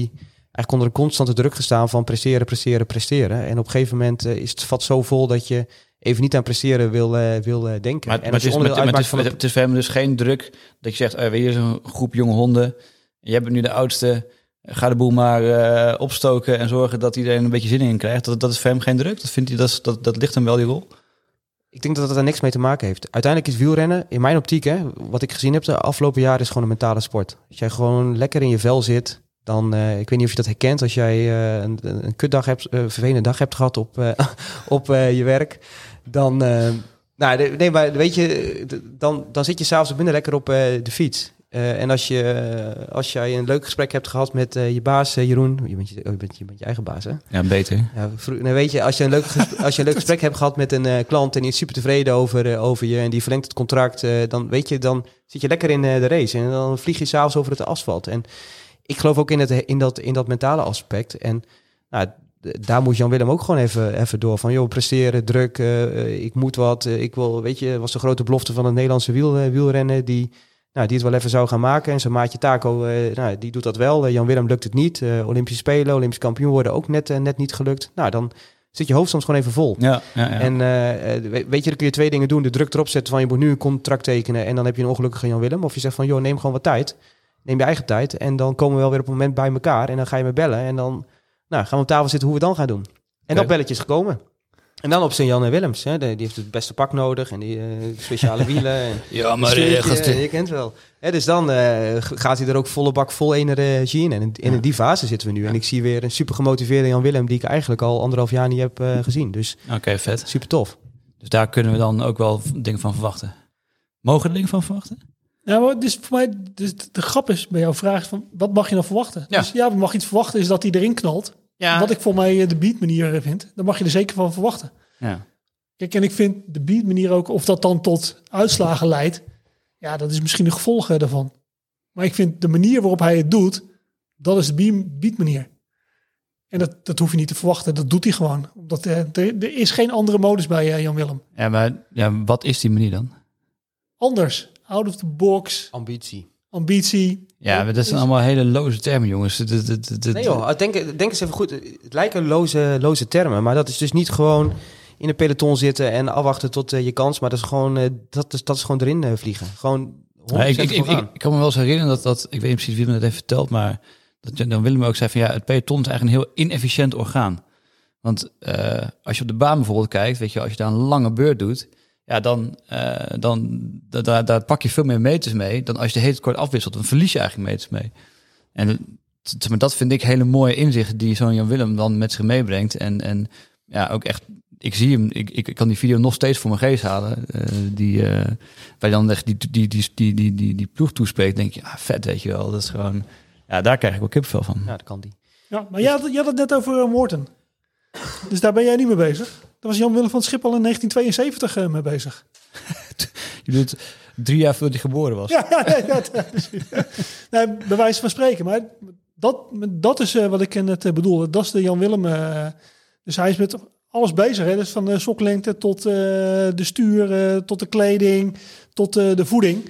eigenlijk onder een constante druk gestaan van presteren, presteren, presteren. En op een gegeven moment eh, is het vat zo vol dat je even niet aan presteren wil, eh, wil eh, denken. Maar, en maar als het, je is, maar het, is, van het- het is voor hem dus geen druk dat je zegt, eh, weet je, zo'n groep jonge honden. Jij bent nu de oudste. Ga de boel maar opstoken en zorgen dat iedereen een beetje zin in krijgt. Dat, dat is voor hem geen druk. Dat, vindt hij, dat, is- dat, dat ligt hem wel, die rol. Ik denk dat het er niks mee te maken heeft. Uiteindelijk is wielrennen, in mijn optiek, hè, wat ik gezien heb de afgelopen jaren, is gewoon een mentale sport. Als jij gewoon lekker in je vel zit, dan, eh, ik weet niet of je dat herkent, als jij eh, een, een kutdag hebt, een vervelende dag hebt gehad op, op je werk, dan, nou, nee, maar weet je, dan, dan zit je s'avonds binnen lekker op de fiets. Eh, en als, je, als jij een leuk gesprek hebt gehad met eh, je baas, eh, Jeroen, je bent je, oh, je, bent, je bent je eigen baas, hè? Ja, beter. Ja, nou weet je, als je een leuk, als je een leuk gesprek hebt gehad met een klant en die is super tevreden over, over je en die verlengt het contract, dan weet je, dan zit je lekker in de race en dan vlieg je s'avonds over het asfalt. En ik geloof ook in, het, in, dat, in dat mentale aspect. En nou, daar moet Jan Willem ook gewoon even, even door. Van joh, presteren, druk, ik moet wat. ik wil, weet je, was de grote belofte van het Nederlandse wiel, wielrennen die, nou, die het wel even zou gaan maken. En zijn maatje Taco, eh, nou, die doet dat wel. Eh, Jan Willem lukt het niet. Eh, Olympische Spelen, Olympisch kampioen worden ook net, net niet gelukt. Nou, dan zit je hoofd soms gewoon even vol. Ja, ja, ja. En we- weet je, dan kun je twee dingen doen. De druk erop zetten van je moet nu een contract tekenen en dan heb je een ongelukkige Jan Willem. Of je zegt van joh, neem gewoon wat tijd. Neem je eigen tijd en dan komen we wel weer op een moment bij elkaar. En dan ga je me bellen en dan nou, gaan we op tafel zitten hoe we het dan gaan doen. En dat belletje is gekomen. En dan op Sint-Jan en Willems. Hè. De- die heeft het beste pak nodig en die eh, speciale wielen. En ja, een stuurtje, je kent wel. Hè, dus dan eh, gaat hij er ook volle bak vol energie in. En in, en in die fase zitten we nu. En ik zie weer een super gemotiveerde Jan Willem die ik eigenlijk al anderhalf jaar niet heb eh, gezien. Dus Oké, vet. super tof. Dus daar kunnen we dan ook wel dingen van verwachten. Mogen we er dingen van verwachten? Ja, maar dus voor mij, dus de grap is bij jouw vraag is van, wat mag je nou verwachten? Ja. Dus ja, we mag iets verwachten is dat hij erin knalt. Ja. Wat ik voor mij eh, de beat manier vind, daar mag je er zeker van verwachten. Ja. Kijk, en ik vind de beat manier ook, of dat dan tot uitslagen leidt, ja, dat is misschien een gevolg eh, daarvan. Maar ik vind de manier waarop hij het doet, dat is de beat- manier. En dat, dat hoef je niet te verwachten, dat doet hij gewoon. Omdat eh, er, er is geen andere modus bij eh, Jan Willem. ja, maar ja, wat is die manier dan? Anders, out of the box, Ambitie. ambitie. Ja, maar dat zijn allemaal hele loze termen, jongens. Nee joh, denk, denk eens even goed. Het lijken loze, loze termen, maar dat is dus niet gewoon in een peloton zitten en afwachten tot eh, je kans. Maar dat is gewoon, eh, dat is, dat is gewoon erin eh, vliegen. Gewoon 100% Ja, ik, ik, ik, ik kan me wel eens herinneren dat, dat ik weet niet precies wie me dat heeft verteld, maar dat je- dan willen we ook zeggen van ja, het peloton is eigenlijk een heel inefficiënt orgaan. Want als je op de baan bijvoorbeeld kijkt, weet je, als je daar een lange beurt doet, ja, dan, eh, dan da- daar, daar pak je veel meer meters mee dan als je de hele kort afwisselt. Dan verlies je eigenlijk meters mee. En t- t- maar dat vind ik hele mooie inzichten die zo'n Jan Willem dan met zich meebrengt. En, en ja, ook echt, ik zie hem, ik, ik, kan die video nog steeds voor mijn geest halen. eh, die, eh, waar je dan echt die, die, die, die, die, die, die ploeg toespreekt, denk je, ja, vet, weet je wel. Dat is gewoon, ja, daar krijg ik wel kipvel van. Ja, dat kan die. Ja, maar jij had, jij had het net over uh, Morten. Dus daar ben jij niet mee bezig. Daar was Jan Willem van Schiphol in 1972 eh, mee bezig. Je doet drie jaar voordat hij geboren was. Ja, ja, ja, ja, nee, bij wijze van spreken. Maar dat, dat is eh, wat ik net eh, bedoelde. Dat is de Jan Willem. dus hij is met alles bezig. Hè? Dus van de soklengte tot eh, de stuur, eh, tot de kleding, tot eh, de voeding.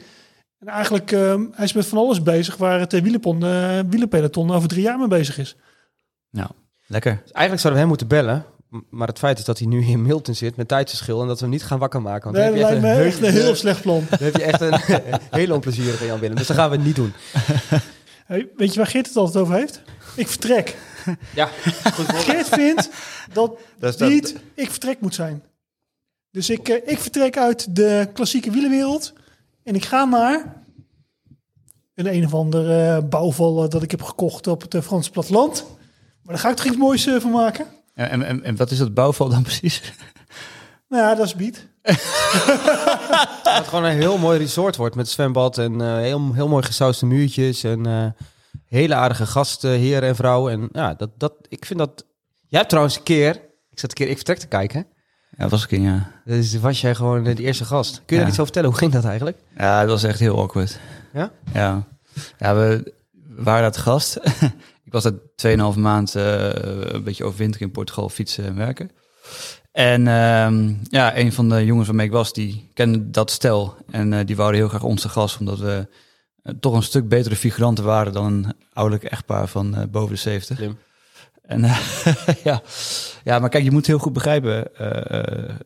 En eigenlijk, eh, hij is met van alles bezig waar het wielenpon, wielenpeloton over drie jaar mee bezig is. Nou, lekker. Dus eigenlijk zouden we hem moeten bellen. Maar het feit is dat hij nu in Milton zit met tijdsverschil en dat we hem niet gaan wakker maken. Want Nee, dan dat heb je lijkt me echt echt een heel slecht plan. Dan heb je echt een hele onplezierige Jan Willem. Dus dat gaan we niet doen. Hey, weet je waar Geert het altijd over heeft? Ik vertrek. Ja, goed Geert vindt dat Dat niet ik vertrek moet zijn. Dus ik, eh, ik vertrek uit de klassieke wielenwereld en ik ga naar een een of ander eh, bouwval eh, dat ik heb gekocht op het Franse platteland. Maar daar ga ik toch iets moois van maken? En, en, en, wat is dat bouwval dan precies? Nou ja, dat is Beat. Dat het gewoon een heel mooi resort wordt met zwembad en eh, heel, heel mooi gesauste muurtjes en eh, hele aardige gasten, heren en vrouwen. En ja, dat, dat, ik vind dat... Jij hebt trouwens een keer, ik zat een keer Ik Vertrek te kijken. Ja, was ik in, ja. Dus was jij gewoon de eerste gast. Kun je Ja. daar iets over vertellen? Hoe ging dat eigenlijk? Ja, het was echt heel awkward. Ja? Ja. Ja, we waren dat gast. ik was daar 2,5 maand eh, een beetje overwinteren in Portugal fietsen en werken. En ehm, ja, een van de jongens waarmee ik was, die kende dat stel. En eh, die wouden heel graag ons te gast, omdat we eh, toch een stuk betere figuranten waren dan een ouderlijk echtpaar van boven de 70. Slim. En ja. ja, maar kijk, je moet heel goed begrijpen,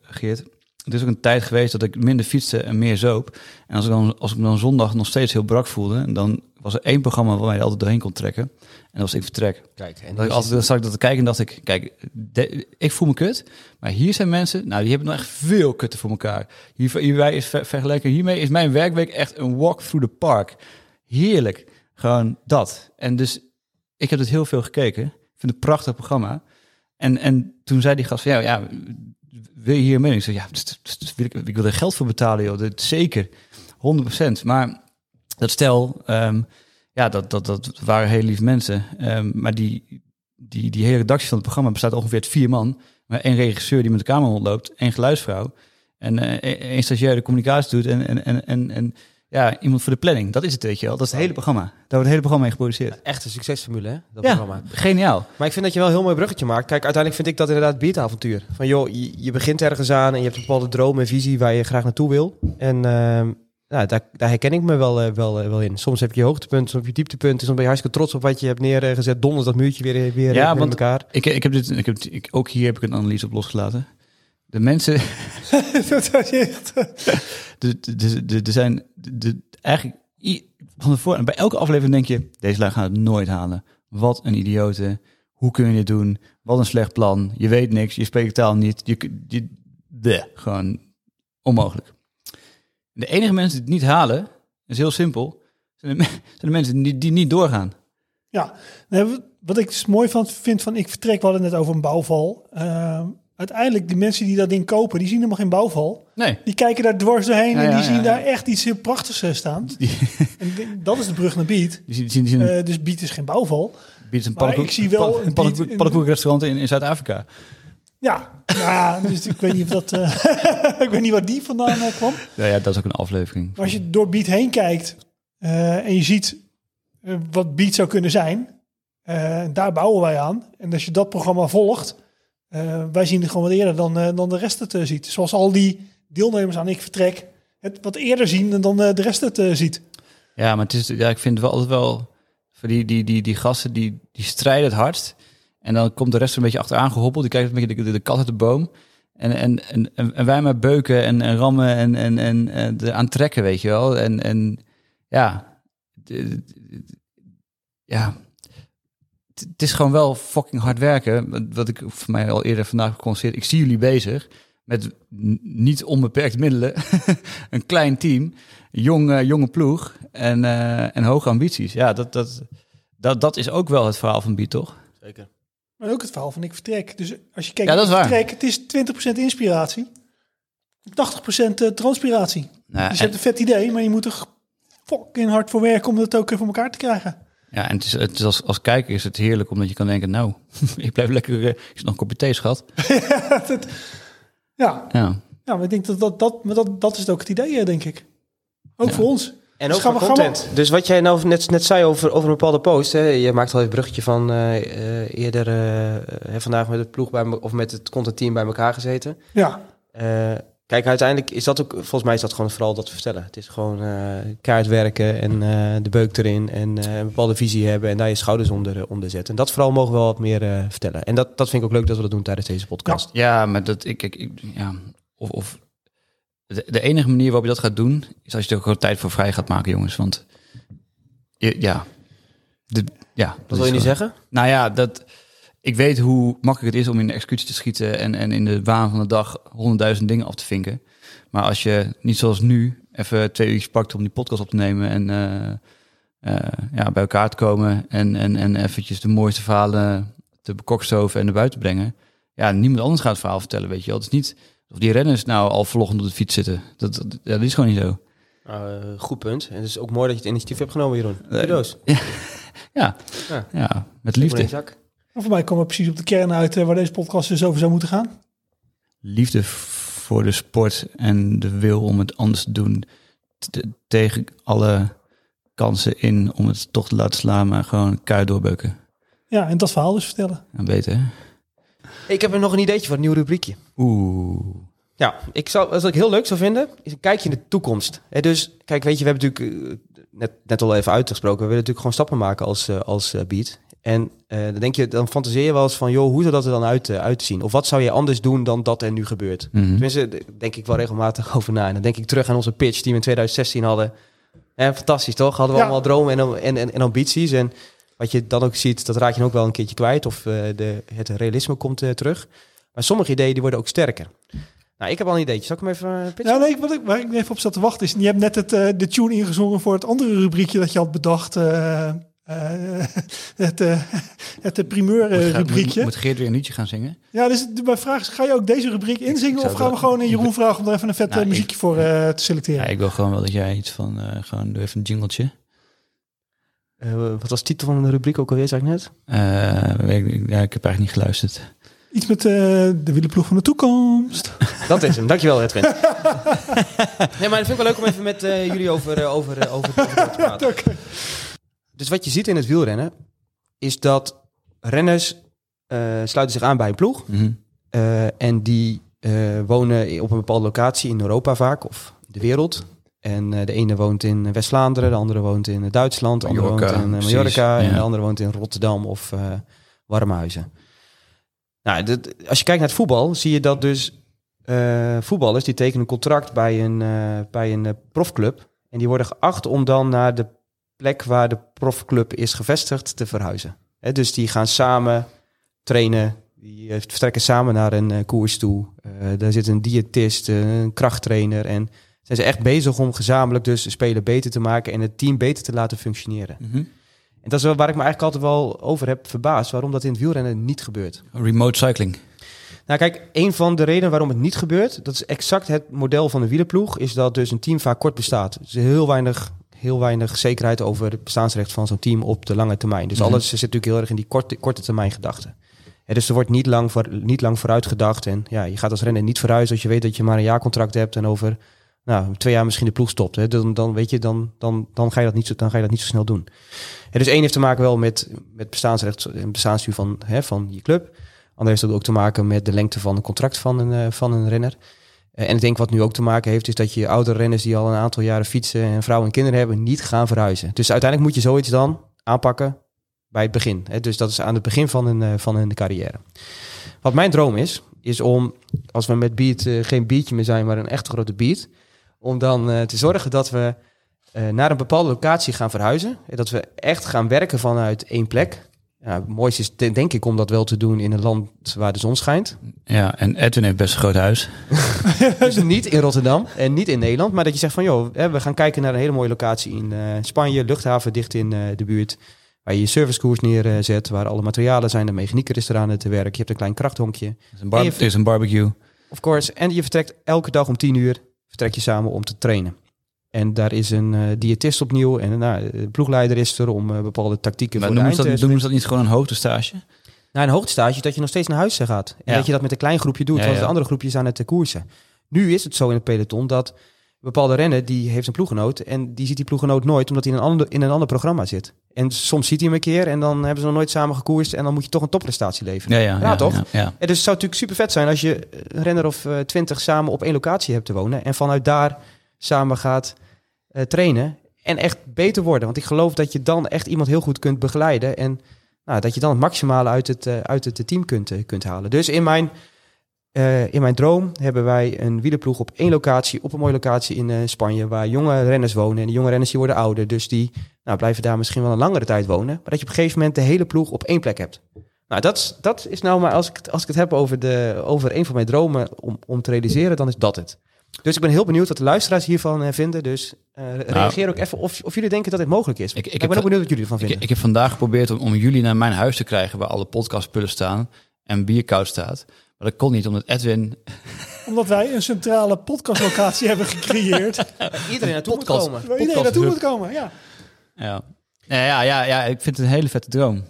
Geert. Het is ook een tijd geweest dat ik minder fietste en meer zoop. En als ik dan, als ik me dan zondag nog steeds heel brak voelde, dan was er één programma waar je altijd doorheen kon trekken. En dat was Ik Vertrek. Kijk, en En dat ik altijd dan zat ik dat te kijken en dacht ik, kijk, de- ik voel me kut. Maar hier zijn mensen, nou, die hebben nog echt veel kutten voor elkaar. Hier, hierbij is ver- vergeleken hiermee is mijn werkweek echt een walk through the park. Heerlijk. Gewoon dat. En dus ik heb het heel veel gekeken. Ik vind het een prachtig programma. En, en toen zei die gast van, ja, ja wil je hier mee? Ik ja, wil ik, wil er geld voor betalen, joh. Dat, zeker, 100%. Maar dat stel, ehm, ja, dat, dat, dat waren hele lieve mensen. Ehm, maar die, die, die hele redactie van het programma bestaat ongeveer uit vier man. Maar één regisseur die met de camera rondloopt, één geluidsvrouw. En eh, één- één stagiair die communicatie doet en, en, en, en ja, iemand voor de planning. Dat is het, weet je wel. Dat is het hele programma. Daar wordt het hele programma mee geproduceerd. Echt een succesformule, hè? Dat Ja, programma. geniaal. Maar ik vind dat je wel een heel mooi bruggetje maakt. Kijk, uiteindelijk vind ik dat inderdaad beatavontuur. Van joh, je, je begint ergens aan en je hebt een bepaalde droom en visie waar je graag naartoe wil. En ehm, nou, daar, daar herken ik me wel, eh, wel, eh, wel in. Soms heb je hoogtepunten, soms heb je dieptepunten. Soms ben je hartstikke trots op wat je hebt neergezet. Donders dat muurtje weer, weer, Ja, in want- elkaar. Ik, ik heb dit, ik heb, ik, ook hier heb ik een analyse op losgelaten. De mensen, dat is echt... de, de, de, de, er zijn de, de- eigenlijk van tevoren, bij elke aflevering denk je, deze lui gaan het nooit halen. Wat een idioten. Hoe kun je dit doen? Wat een slecht plan. Je weet niks, je spreekt taal niet. Je, bleh, gewoon onmogelijk. De enige mensen die het niet halen, is heel simpel, zijn de, zijn de mensen die, die niet doorgaan. Ja, wat ik dus mooi van, vind van ik vertrek, we hadden het net over een bouwval. Ehm, uiteindelijk, die mensen die dat ding kopen, die zien helemaal geen bouwval. Nee. Die kijken daar dwars doorheen Ja, en die ja, zien ja, daar echt iets heel prachtigs eh, staan. Die, En dat is de brug naar Beat. die, zien- zien Eh, dus Beat is geen bouwval. een pannenkoek, wel pan- een pannenkoek, pannenkoekrestaurant in, in Zuid-Afrika. Ja, ja dus ik weet niet of dat, eh, ik weet niet waar die vandaan eh, kwam. Ja, ja, dat is ook een aflevering. Maar als je door Beat heen kijkt en je ziet wat Beat zou kunnen zijn, daar bouwen wij aan. En als je dat programma volgt, eh, wij zien het gewoon wat eerder dan, eh, dan de rest het eh, ziet. Zoals al die deelnemers aan Ik Vertrek het wat eerder zien dan de rest het ziet. Ja, maar het is, ja, ik vind het wel altijd wel... Voor die, die, die, die gasten, die, die strijden het hardst. En dan komt de rest een beetje achteraan gehoppeld. Die kijkt een beetje de, de, kat uit de boom. En, en, en, en, wij maar beuken en, en rammen en, en, en, en de aantrekken, weet je wel. En, en ja... ja... Het is gewoon wel fucking hard werken. Wat- ik voor mij al eerder vandaag geconstateerd. Ik zie jullie bezig met niet onbeperkt middelen. een klein team, jong, eh, jonge ploeg en, eh, en hoge ambities. Ja, dat, dat, dat, dat is ook wel het verhaal van Beat, toch? Zeker. Maar ook het verhaal van Ik Vertrek. Dus als je kijkt Ja, dat naar is Ik waar. Vertrek, het is 20% inspiratie, 80% eh, transpiratie. Nou, Dus je hebt een vet idee, maar je moet er fucking hard voor werken om dat ook even voor elkaar te krijgen. Ja, en het is, het is als, als kijker is het heerlijk omdat je kan denken, nou, ik blijf lekker, eh, is nog een kopje thee, schat. Dat- ja, Ja, ja, maar ik denk dat dat, dat, maar dat, dat is ook het idee, eh, denk ik. Ook Ja. voor ons. En Dus ook voor we- gaan we- content. Dus wat jij nou net, net zei over, over een bepaalde post. Hè, je maakt al een bruggetje van eh, eh, eerder eh, eh, vandaag met het ploeg bij me, of met het contentteam bij elkaar gezeten. Ja, Eh, kijk, uiteindelijk is dat ook, volgens mij is dat gewoon vooral dat vertellen. Het is gewoon eh kaart werken en eh, de beuk erin en eh, een bepaalde visie hebben en daar je schouders onder, onder zetten. En dat vooral mogen we wel wat meer vertellen. En dat, dat vind ik ook leuk dat we dat doen tijdens deze podcast. ja maar dat, ik, ik, ik ja, of, of de, de enige manier waarop je dat gaat doen, is als je er gewoon tijd voor vrij gaat maken, jongens. Want je- ja, de, ja. dat wil je gewoon- zeggen? Nou ja, dat, ik weet hoe makkelijk het is om in de executie te schieten en, en in de waan van de dag honderdduizend dingen af te vinken. Maar als je niet zoals nu even twee uurtjes pakt om die podcast op te nemen en eh, eh, ja, bij elkaar te komen en, en, en eventjes de mooiste verhalen te bekokstoven en naar buiten brengen. ja, niemand anders gaat het verhaal vertellen, weet je wel. Het is niet of die renners nou al vloggend op de fiets zitten. Dat, dat, dat is gewoon niet zo. Nou, eh, goed punt. En het is ook mooi dat je het initiatief hebt genomen, Jeroen. Kudos. Ja, Ja. ja met liefde. En voor mij komen we precies op de kern uit eh, waar deze podcast dus over zou moeten gaan. Liefde voor de sport en de wil om het anders te doen. T- tegen alle kansen in om het toch te laten slaan, maar gewoon kuit doorbeuken. Ja, en dat verhaal dus vertellen. En beter, hè? Ik heb er nog een ideetje voor een nieuw rubriekje. Oeh. Ja, ik zou, wat ik heel leuk zou vinden, is een kijkje in de toekomst. Hè, dus, kijk, weet je, we hebben natuurlijk eh, net, net al even uitgesproken, we willen natuurlijk gewoon stappen maken als, eh, als beat. En eh, dan denk je, dan fantaseer je wel eens van, joh, hoe zou dat er dan uit, eh, uitzien? Of wat zou je anders doen dan dat er nu gebeurt? Mhm. Tenminste, daar denk ik wel regelmatig over na. En dan denk ik terug aan onze pitch die we in 2016 hadden. Hè, fantastisch, toch? Hadden we Ja. allemaal dromen en, en, en, en ambities. En wat je dan ook ziet, dat raak je dan ook wel een keertje kwijt. Of eh, de, het realisme komt terug. Maar sommige ideeën die worden ook sterker. Nou, ik heb al een ideetje. Zal ik hem even pitchen? Ja, nee, wat ik, waar ik even op zat te wachten is, je hebt net het, de tune ingezongen voor het andere rubriekje dat je had bedacht. Eh, het, eh, het eh, primeur eh, Moet, moet, moet Geert weer een liedje gaan zingen? Ja, dus mijn vraag is, ga je ook deze rubriek inzingen of gaan we gewoon in Jeroen vragen om er even een vet Nou, ik- muziekje voor eh, te selecteren? Ja, ik wil gewoon wel dat jij iets van, eh, gewoon doe even een jingletje. Eh, wat was de titel van de rubriek ook alweer, zei ik net? Eh, ik, ja, ik heb eigenlijk niet geluisterd. Iets met eh, de wielenploeg van de toekomst. Dat is hem. Dankjewel, Edwin. nee, maar dat vind ik wel leuk om even met jullie over, over, over, over te praten. Oké. Dus wat je ziet in het wielrennen, is dat renners eh, sluiten zich aan bij een ploeg. Eh, en die eh, wonen op een bepaalde locatie in Europa vaak, of de wereld. En de ene woont in West-Vlaanderen, de andere woont in Duitsland, de andere woont in Mallorca en de andere woont in Rotterdam of Warmhuizen. Nou, dit- als je kijkt naar het voetbal, zie je dat dus voetballers die tekenen een contract bij een, bij een profclub. En die worden geacht om dan naar de plek waar de profclub is gevestigd te verhuizen. Dus die gaan samen trainen, die eh, vertrekken samen naar een eh, koers toe. Eh, daar zit een diëtist, een krachttrainer. En zijn ze echt bezig om gezamenlijk dus de speler beter te maken en het team beter te laten functioneren. Mhm. En dat is waar ik me eigenlijk altijd wel over heb verbaasd, waarom dat in het wielrennen niet gebeurt. Remote cycling. Nou kijk, een van de redenen waarom het niet gebeurt, dat is exact het model van de wielerploeg, is dat dus een team vaak kort bestaat. Is heel weinig, heel weinig zekerheid over het bestaansrecht van zo'n team op de lange termijn. Dus Mhm. alles zit natuurlijk heel erg in die korte, korte termijn gedachte. Ja, dus er wordt niet lang, voor, niet lang vooruit gedacht. En ja, je gaat als renner niet verhuizen als je weet dat je maar een jaarcontract hebt en over nou, twee jaar misschien de ploeg stopt. Hè. Dan, dan weet je, dan, dan, dan, ga je dat niet zo, dan ga je dat niet zo snel doen. Ja, dus één heeft te maken wel met, met bestaansrecht en bestaansduur van, hè, van je club. Ander heeft ook te maken met de lengte van een contract van een, eh, van een renner. Eh, en ik denk wat nu ook te maken heeft, is dat je oudere renners die al een aantal jaren fietsen en vrouwen en kinderen hebben, niet gaan verhuizen. Dus uiteindelijk moet je zoiets dan aanpakken bij het begin. Dus dat is aan het begin van een, eh, van een carrière. Wat mijn droom is, is om, als we met beat eh, geen beatje meer zijn, maar een echt grote beat, om dan te zorgen dat we naar een bepaalde locatie gaan verhuizen. En dat we echt gaan werken vanuit één plek. Ja, het mooiste is de- denk ik om dat wel te doen in een land waar de zon schijnt. Ja, en Edwin heeft best een groot huis. Dus niet in Rotterdam en niet in Nederland. Maar dat je zegt van, joh, we gaan kijken naar een hele mooie locatie in eh, Spanje. Luchthaven dicht in eh, de buurt. Waar je je servicekoers neerzet. Waar alle materialen zijn. De mechanieker is eraan te werk. Je hebt een klein krachthonkje. Is een, bar- En je- er is een barbecue. Of course. En je vertrekt elke dag om tien uur. Vertrek je samen om te trainen. En daar is een eh, diëtist opnieuw. En nou, de ploegleider is er om eh, bepaalde tactieken Maar voor de noemen ze, dat, ze dat niet gewoon een hoogtestage? Na een hoogtestage dat je nog steeds naar huis gaat. En Ja. dat je dat met een klein groepje doet, Ja, want ja. de andere groepjes aan het eh, koersen. Nu is het zo in het peloton dat een bepaalde renner die heeft een ploeggenoot en die ziet die ploeggenoot nooit omdat hij in een ander, in een ander programma zit. En soms ziet hij hem een keer en dan hebben ze nog nooit samen gekoerst en dan moet je toch een topprestatie leveren. Ja, ja, Ja, toch? Ja, ja. En dus het zou natuurlijk super vet zijn als je een renner of eh, twintig samen op één locatie hebt te wonen en vanuit daar samen gaat eh, trainen en echt beter worden. Want ik geloof dat je dan echt iemand heel goed kunt begeleiden en nou, dat je dan het maximale uit het, eh, uit het team kunt, eh, kunt halen. Dus in mijn, in mijn droom hebben wij een wielerploeg op één locatie, op een mooie locatie in Spanje, waar jonge renners wonen. En die jonge renners die worden ouder, dus die nou, blijven daar misschien wel een langere tijd wonen. Maar dat je op een gegeven moment de hele ploeg op één plek hebt. Nou, dat, dat is nou maar, als ik, als ik het heb over, de, over een van mijn dromen om, om te realiseren, dan is dat het. Dus ik ben heel benieuwd wat de luisteraars hiervan eh, vinden. Dus eh, reageer ook even of, of jullie denken dat dit mogelijk is. Nou. Ik- ik ik, heb ben ook benieuwd wat jullie ervan vinden. ik heb vandaag geprobeerd om, om jullie naar mijn huis te krijgen waar alle podcastpullen staan en bierkoud staat. Maar dat kon niet, omdat Edwin... Omdat wij een centrale podcastlocatie hebben gecreëerd. Iedereen naartoe moet Podcast. komen. Waar iedereen naartoe moet komen. Ja. Ja. Ja, ja, ja, ja, ik vind het een hele vette droom.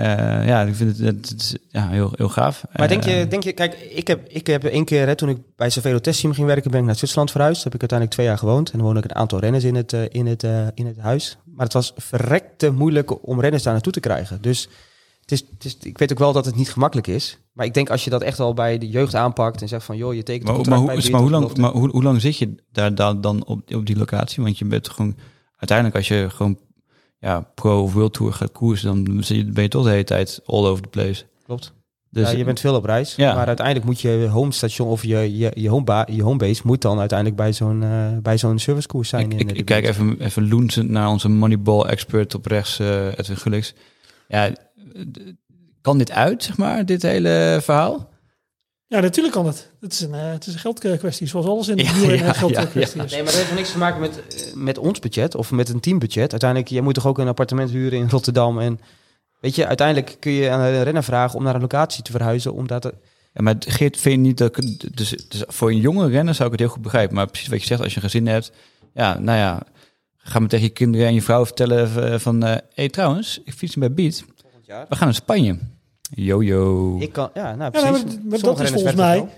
Eh, ja, ik vind het, het, ja, heel, heel gaaf. Maar denk je, Eh, denk je, kijk, ik heb, ik heb één keer, hè, toen ik bij Cervelo Testteam ging werken, ben ik naar Zwitserland verhuisd. Heb ik uiteindelijk twee jaar gewoond. En dan woonde ik een aantal renners in het, eh, in het, in het huis. Maar het was verrekte moeilijk om renners daar naartoe te krijgen. Dus het is, het is, ik weet ook wel dat het niet gemakkelijk is. Maar ik denk als je dat echt al bij de jeugd aanpakt en zegt van, joh, je tekent Maar, maar, hoe, bij maar, hoe, lang, maar hoe, hoe lang zit je daar, daar dan op, op die locatie? Want je bent gewoon... Uiteindelijk als je gewoon ja, pro of world tour gaat koersen... dan ben je toch de hele tijd all over the place. Klopt. Dus ja, je bent veel op reis. Ja. Maar uiteindelijk moet je homestation of je, je, je, homeba, je homebase moet dan uiteindelijk bij zo'n eh, bij zo'n servicekoers zijn. ik, in ik, de ik kijk even, even loensend naar onze Moneyball-expert op rechts, eh Edwin. Ja, kan dit uit, zeg maar, dit hele verhaal? Ja, natuurlijk kan het. Het is een, eh, het is een geldkwestie. Zoals alles in de Ja, ja, een geldkwestie ja, is. Nee, maar dat heeft niks te maken met, eh, met ons budget of met een teambudget. Uiteindelijk, je moet toch ook een appartement huren in Rotterdam. En weet je, uiteindelijk kun je aan een renner vragen om naar een locatie te verhuizen. Omdat er, Ja, maar Geert, vind je niet dat... ik- Dus, dus voor een jonge renner zou ik het heel goed begrijpen. Maar precies wat je zegt, als je een gezin hebt... Ja, nou ja, ga maar tegen je kinderen en je vrouw vertellen eh, van... Hé, hey, trouwens, ik fiets bij Beat. volgend jaar. We gaan naar Spanje. Yo, yo. Ik kan, ja, nou Ja, maar, dat is volgens mij,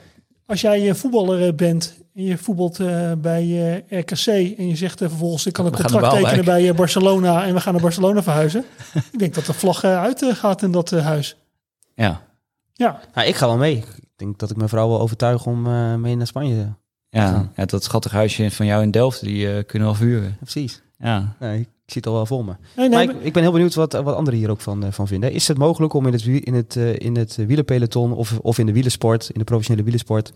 als jij een voetballer eh, bent en je voetbalt eh, bij eh, RKC en je zegt eh, vervolgens ik kan een We contract tekenen bij Barcelona en we gaan naar Barcelona verhuizen. ik denk dat de vlag uit gaat in dat huis. Ja, Ja, Nou, ik ga wel mee. Ik denk dat ik mijn vrouw wel overtuig om eh, mee naar Spanje. Ja, ja, ja, dat schattig huisje van jou in Delft, die kunnen we wel verhuren. precies. Ja. Nee, ik zie het al wel voor me. nee, Maar ik, ik ben heel benieuwd wat, wat anderen hier ook van, eh, van vinden. Is het mogelijk om in het, wie- in het, eh, in het wielerpeloton of, of in de wielersport, in de professionele wielersport,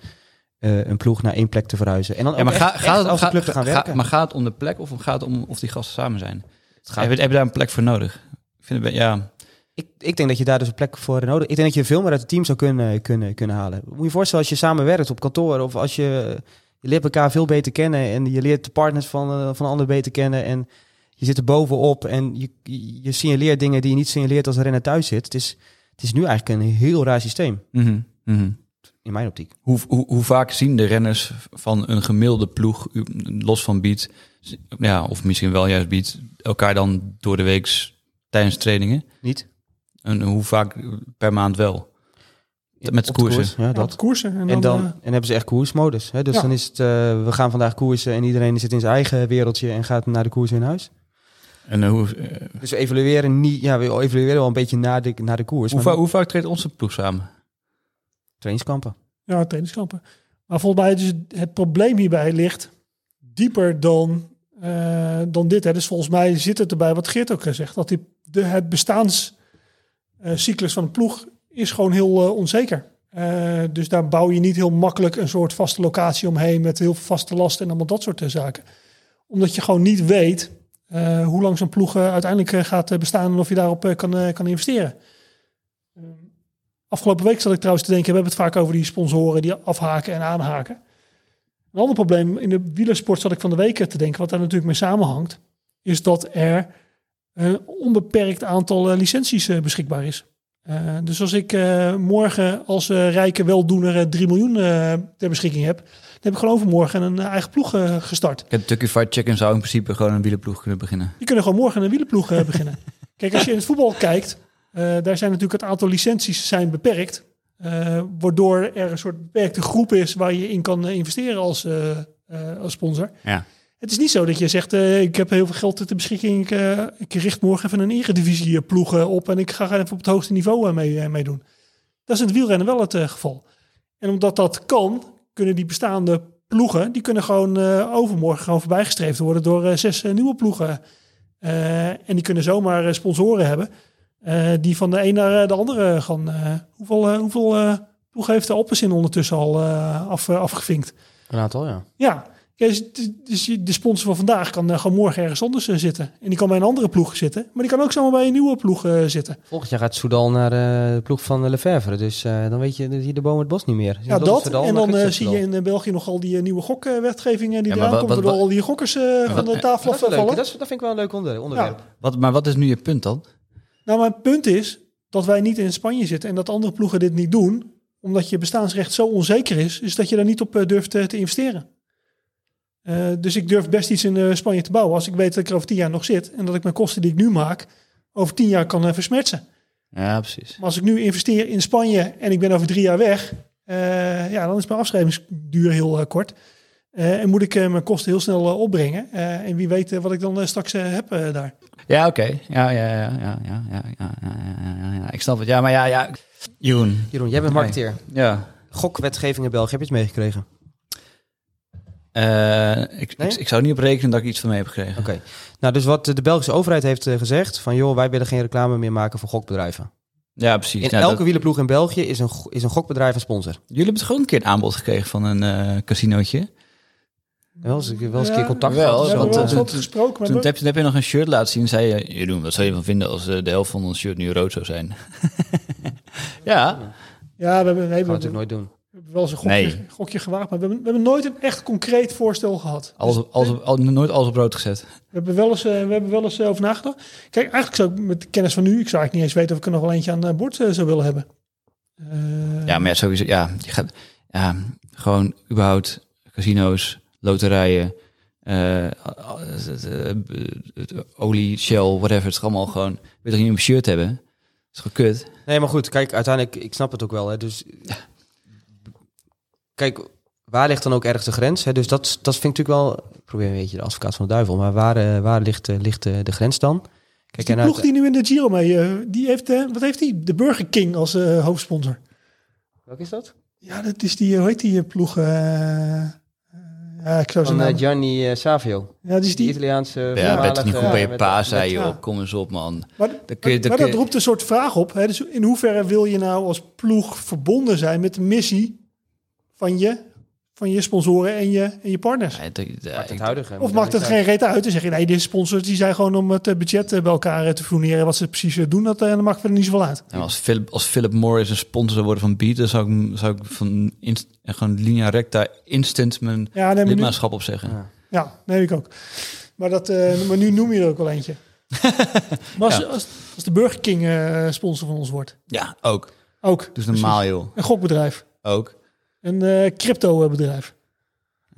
eh, een ploeg naar één plek te verhuizen? En dan Ja, maar ook ga, echt, gaat het, als te gaan ga- werken? maar gaat het om de plek of gaat het om of die gasten samen zijn? Het gaat- Heb, je, heb je daar een plek voor nodig? Ik vind het, ja, ik, ik denk dat je daar dus een plek voor nodig Ik denk dat je veel meer uit het team zou kunnen, kunnen, kunnen halen. Moet je je voorstellen als je samen werkt op kantoor of als je... Je leert elkaar veel beter kennen en je leert de partners van, eh, van de ander beter kennen. En je zit er bovenop en je, je signaleert dingen die je niet signaleert als een renner thuis zit. Het is, het is nu eigenlijk een heel raar systeem, mhm, mhm. in mijn optiek. Hoe, hoe, hoe vaak zien de renners van een gemiddelde ploeg, los van beat, ja, of misschien wel juist beat, elkaar dan door de week tijdens trainingen? Niet? En hoe vaak per maand wel? Met de koersen. koers, ja, dat. koersen. En dan, En dan eh, en hebben ze echt koersmodus. Hè? Dus Ja. dan is het, eh, we gaan vandaag koersen en iedereen zit in zijn eigen wereldje en gaat naar de koers in huis. En eh, hoe, eh, Dus we evalueren niet, ja, we evalueren wel een beetje naar de, naar de koers. hoe, maar va- hoe vaak treedt onze ploeg samen? trainingskampen. ja, trainingskampen. Maar volgens mij dus het probleem hierbij ligt dieper dan, eh, dan dit. Hè. Dus volgens mij zit het erbij wat Geert ook zegt. Dat die, de, het bestaanscyclus van een ploeg is gewoon heel onzeker. Eh, dus daar bouw je niet heel makkelijk een soort vaste locatie omheen met heel veel vaste lasten en allemaal dat soort zaken. Omdat je gewoon niet weet eh, hoe lang zo'n ploeg eh, uiteindelijk eh, gaat bestaan en of je daarop kan, kan investeren. Afgelopen week zat ik trouwens te denken, we hebben het vaak over die sponsoren die afhaken en aanhaken. Een ander probleem in de wielersport zat ik van de week te denken, wat daar natuurlijk mee samenhangt, is dat er een onbeperkt aantal licenties beschikbaar is. Dus als ik morgen als rijke weldoener eh, 3 miljoen ter beschikking heb, heb ik gewoon overmorgen een eh, eigen ploeg eh, gestart. Kentucky Fried Chicken zou in principe gewoon een wielerploeg kunnen beginnen. Die kunnen gewoon morgen een wielerploeg eh, beginnen. Kijk, als je in het voetbal kijkt, eh, daar zijn natuurlijk het aantal licenties zijn beperkt. eh, waardoor er een soort beperkte groep is waar je in kan investeren als, eh, eh, als sponsor. Ja. Het is niet zo dat je zegt, eh, ik heb heel veel geld ter beschikking. Ik, ik richt morgen even een eredivisie ploeg op en ik ga even op het hoogste niveau mee, meedoen. Dat is in het wielrennen wel het geval. En omdat dat kan, kunnen die bestaande ploegen, die kunnen gewoon eh, overmorgen gewoon voorbijgestreefd worden door eh, zes eh, nieuwe ploegen. En die kunnen zomaar sponsoren hebben. die van de een naar de andere gaan. hoeveel hoeveel ploegen heeft de Alpecin ondertussen al af, afgevinkt? Een aantal, ja. Ja, dus, dus de sponsor van vandaag kan eh, gewoon morgen ergens anders eh, zitten. En die kan bij een andere ploeg zitten. Maar die kan ook zomaar bij een nieuwe ploeg eh, zitten. Volgend jaar gaat Soudal naar eh, de ploeg van Lefevre. Dus eh, dan weet je, dan zie je de boom het bos niet meer. Ja, dat. Soudal, En dan zie je in België nogal die eh, nieuwe gokwetgeving die Ja, eraan Waardoor wat- al die gokkers eh, van de tafel Dat leuk. afvallen. Dat, is- dat vind ik wel een leuk onder- onderwerp. Wat, maar wat is nu je punt dan? Nou, mijn punt is dat wij niet in Spanje zitten en dat andere ploegen dit niet doen. omdat je bestaansrecht zo onzeker is, is dat je daar niet op durft te investeren. Eh, dus ik durf best iets in eh, Spanje te bouwen als ik weet dat ik er over tien jaar nog zit en dat ik mijn kosten die ik nu maak over tien jaar kan eh, versmertsen. Ja, precies. Maar als ik nu investeer in Spanje en ik ben over drie jaar weg, eh, ja, dan is mijn afschrijvingsduur heel eh, kort. Eh, en moet ik eh, mijn kosten heel snel eh, opbrengen. Eh, en wie weet eh, wat ik dan eh, straks eh, heb eh, daar. Ja, oké. Ja, ja, ja, ja, ja, ja, ja, ja, ja, ja, ja. Ik snap het. Ja, maar ja, ja. Jeroen. Jeroen, jij bent marketeer. Ja. Gokwetgeving in België, heb je het meegekregen? Eh, ik, Nee? ik, ik zou niet op rekenen dat ik iets van mee heb gekregen. Oké. Nou, dus wat de Belgische overheid heeft eh, gezegd, van joh, wij willen geen reclame meer maken voor gokbedrijven. Ja, precies. In Ja, elke dat- wielerploeg in België is een, is een gokbedrijf een sponsor. jullie hebben toch ook een keer een aanbod gekregen van een eh casinootje? Wel eens, wel eens een Ja, keer contact wel, gehad. we hebben want, wel eens wat toen- gesproken. Toen we- heb, je, heb je nog een shirt laten zien en zei je... Jeroen, wat zou je van vinden als de helft van ons shirt nu rood zou zijn? ja. ja, we hebben, nee, Dat gaan we natuurlijk nooit doen. Wel eens een gokje, Nee. gokje gewaagd. Maar we hebben, we hebben nooit een echt concreet voorstel gehad. Alles, Dus op- alles, op- al, nooit alles op rood gezet. we hebben wel eens, eh, we hebben wel eens eh, over nagedacht. Kijk, eigenlijk zou ik met de kennis van nu... Ik zou eigenlijk niet eens weten of ik er nog wel eentje aan eh, boord zou willen hebben. Eh, Ja, maar ja, sowieso... Ja, je gaat... Ja, gewoon überhaupt casino's, loterijen... eh, olie, Shell, whatever. Het is allemaal gewoon... Wil je toch niet een shirt hebben? Dat is gewoon kut. Nee, maar goed, kijk, uiteindelijk, ik snap het ook wel. Hè, dus, kijk, waar ligt dan ook ergens de grens? Hè? Dus dat, dat vind ik natuurlijk wel, ik probeer een beetje de advocaat van de duivel, maar waar, eh, waar ligt, eh, ligt eh, de grens dan? Kijk, die en ploeg uit- die nu in de Giro mee... die heeft, eh, wat heeft die? De Burger King als eh, hoofdsponsor. Welke is dat? Ja, dat is die, hoe heet die ploeg? eh, eh, ja, ik zou Van eh, Gianni Savio, ja, die is die die... Italiaanse Ja, toch niet goed bij je pa, met- zei je. ja. joh. Kom eens op, man. Maar, Dan kun je- dan maar kun dat roept een soort vraag op. Hè? Dus in hoeverre wil je nou als ploeg verbonden zijn met de missie van je, van je sponsoren en je, en je partners? Het huidige. Of maakt het geen reet uit? Dan zeg je, nee, deze sponsors die zijn gewoon om het eh, budget eh, bij elkaar eh, te fourneren. Wat ze precies doen, dat, dat maakt verder niet zoveel uit. Nou, als, Philip, als Philip Morris een sponsor zou worden van Beat, dan zou ik, zou ik van inst, en gewoon linea recta instant mijn Ja, nee, maar nu, lidmaatschap opzeggen. Ja. ja, nee, ik ook. Maar, dat, eh, maar nu noem je er ook wel eentje. maar als, Ja. als, als de Burger King eh, sponsor van ons wordt, Ja, ook. ook. Dus normaal, joh. Een gokbedrijf, Ook. Een eh crypto bedrijf.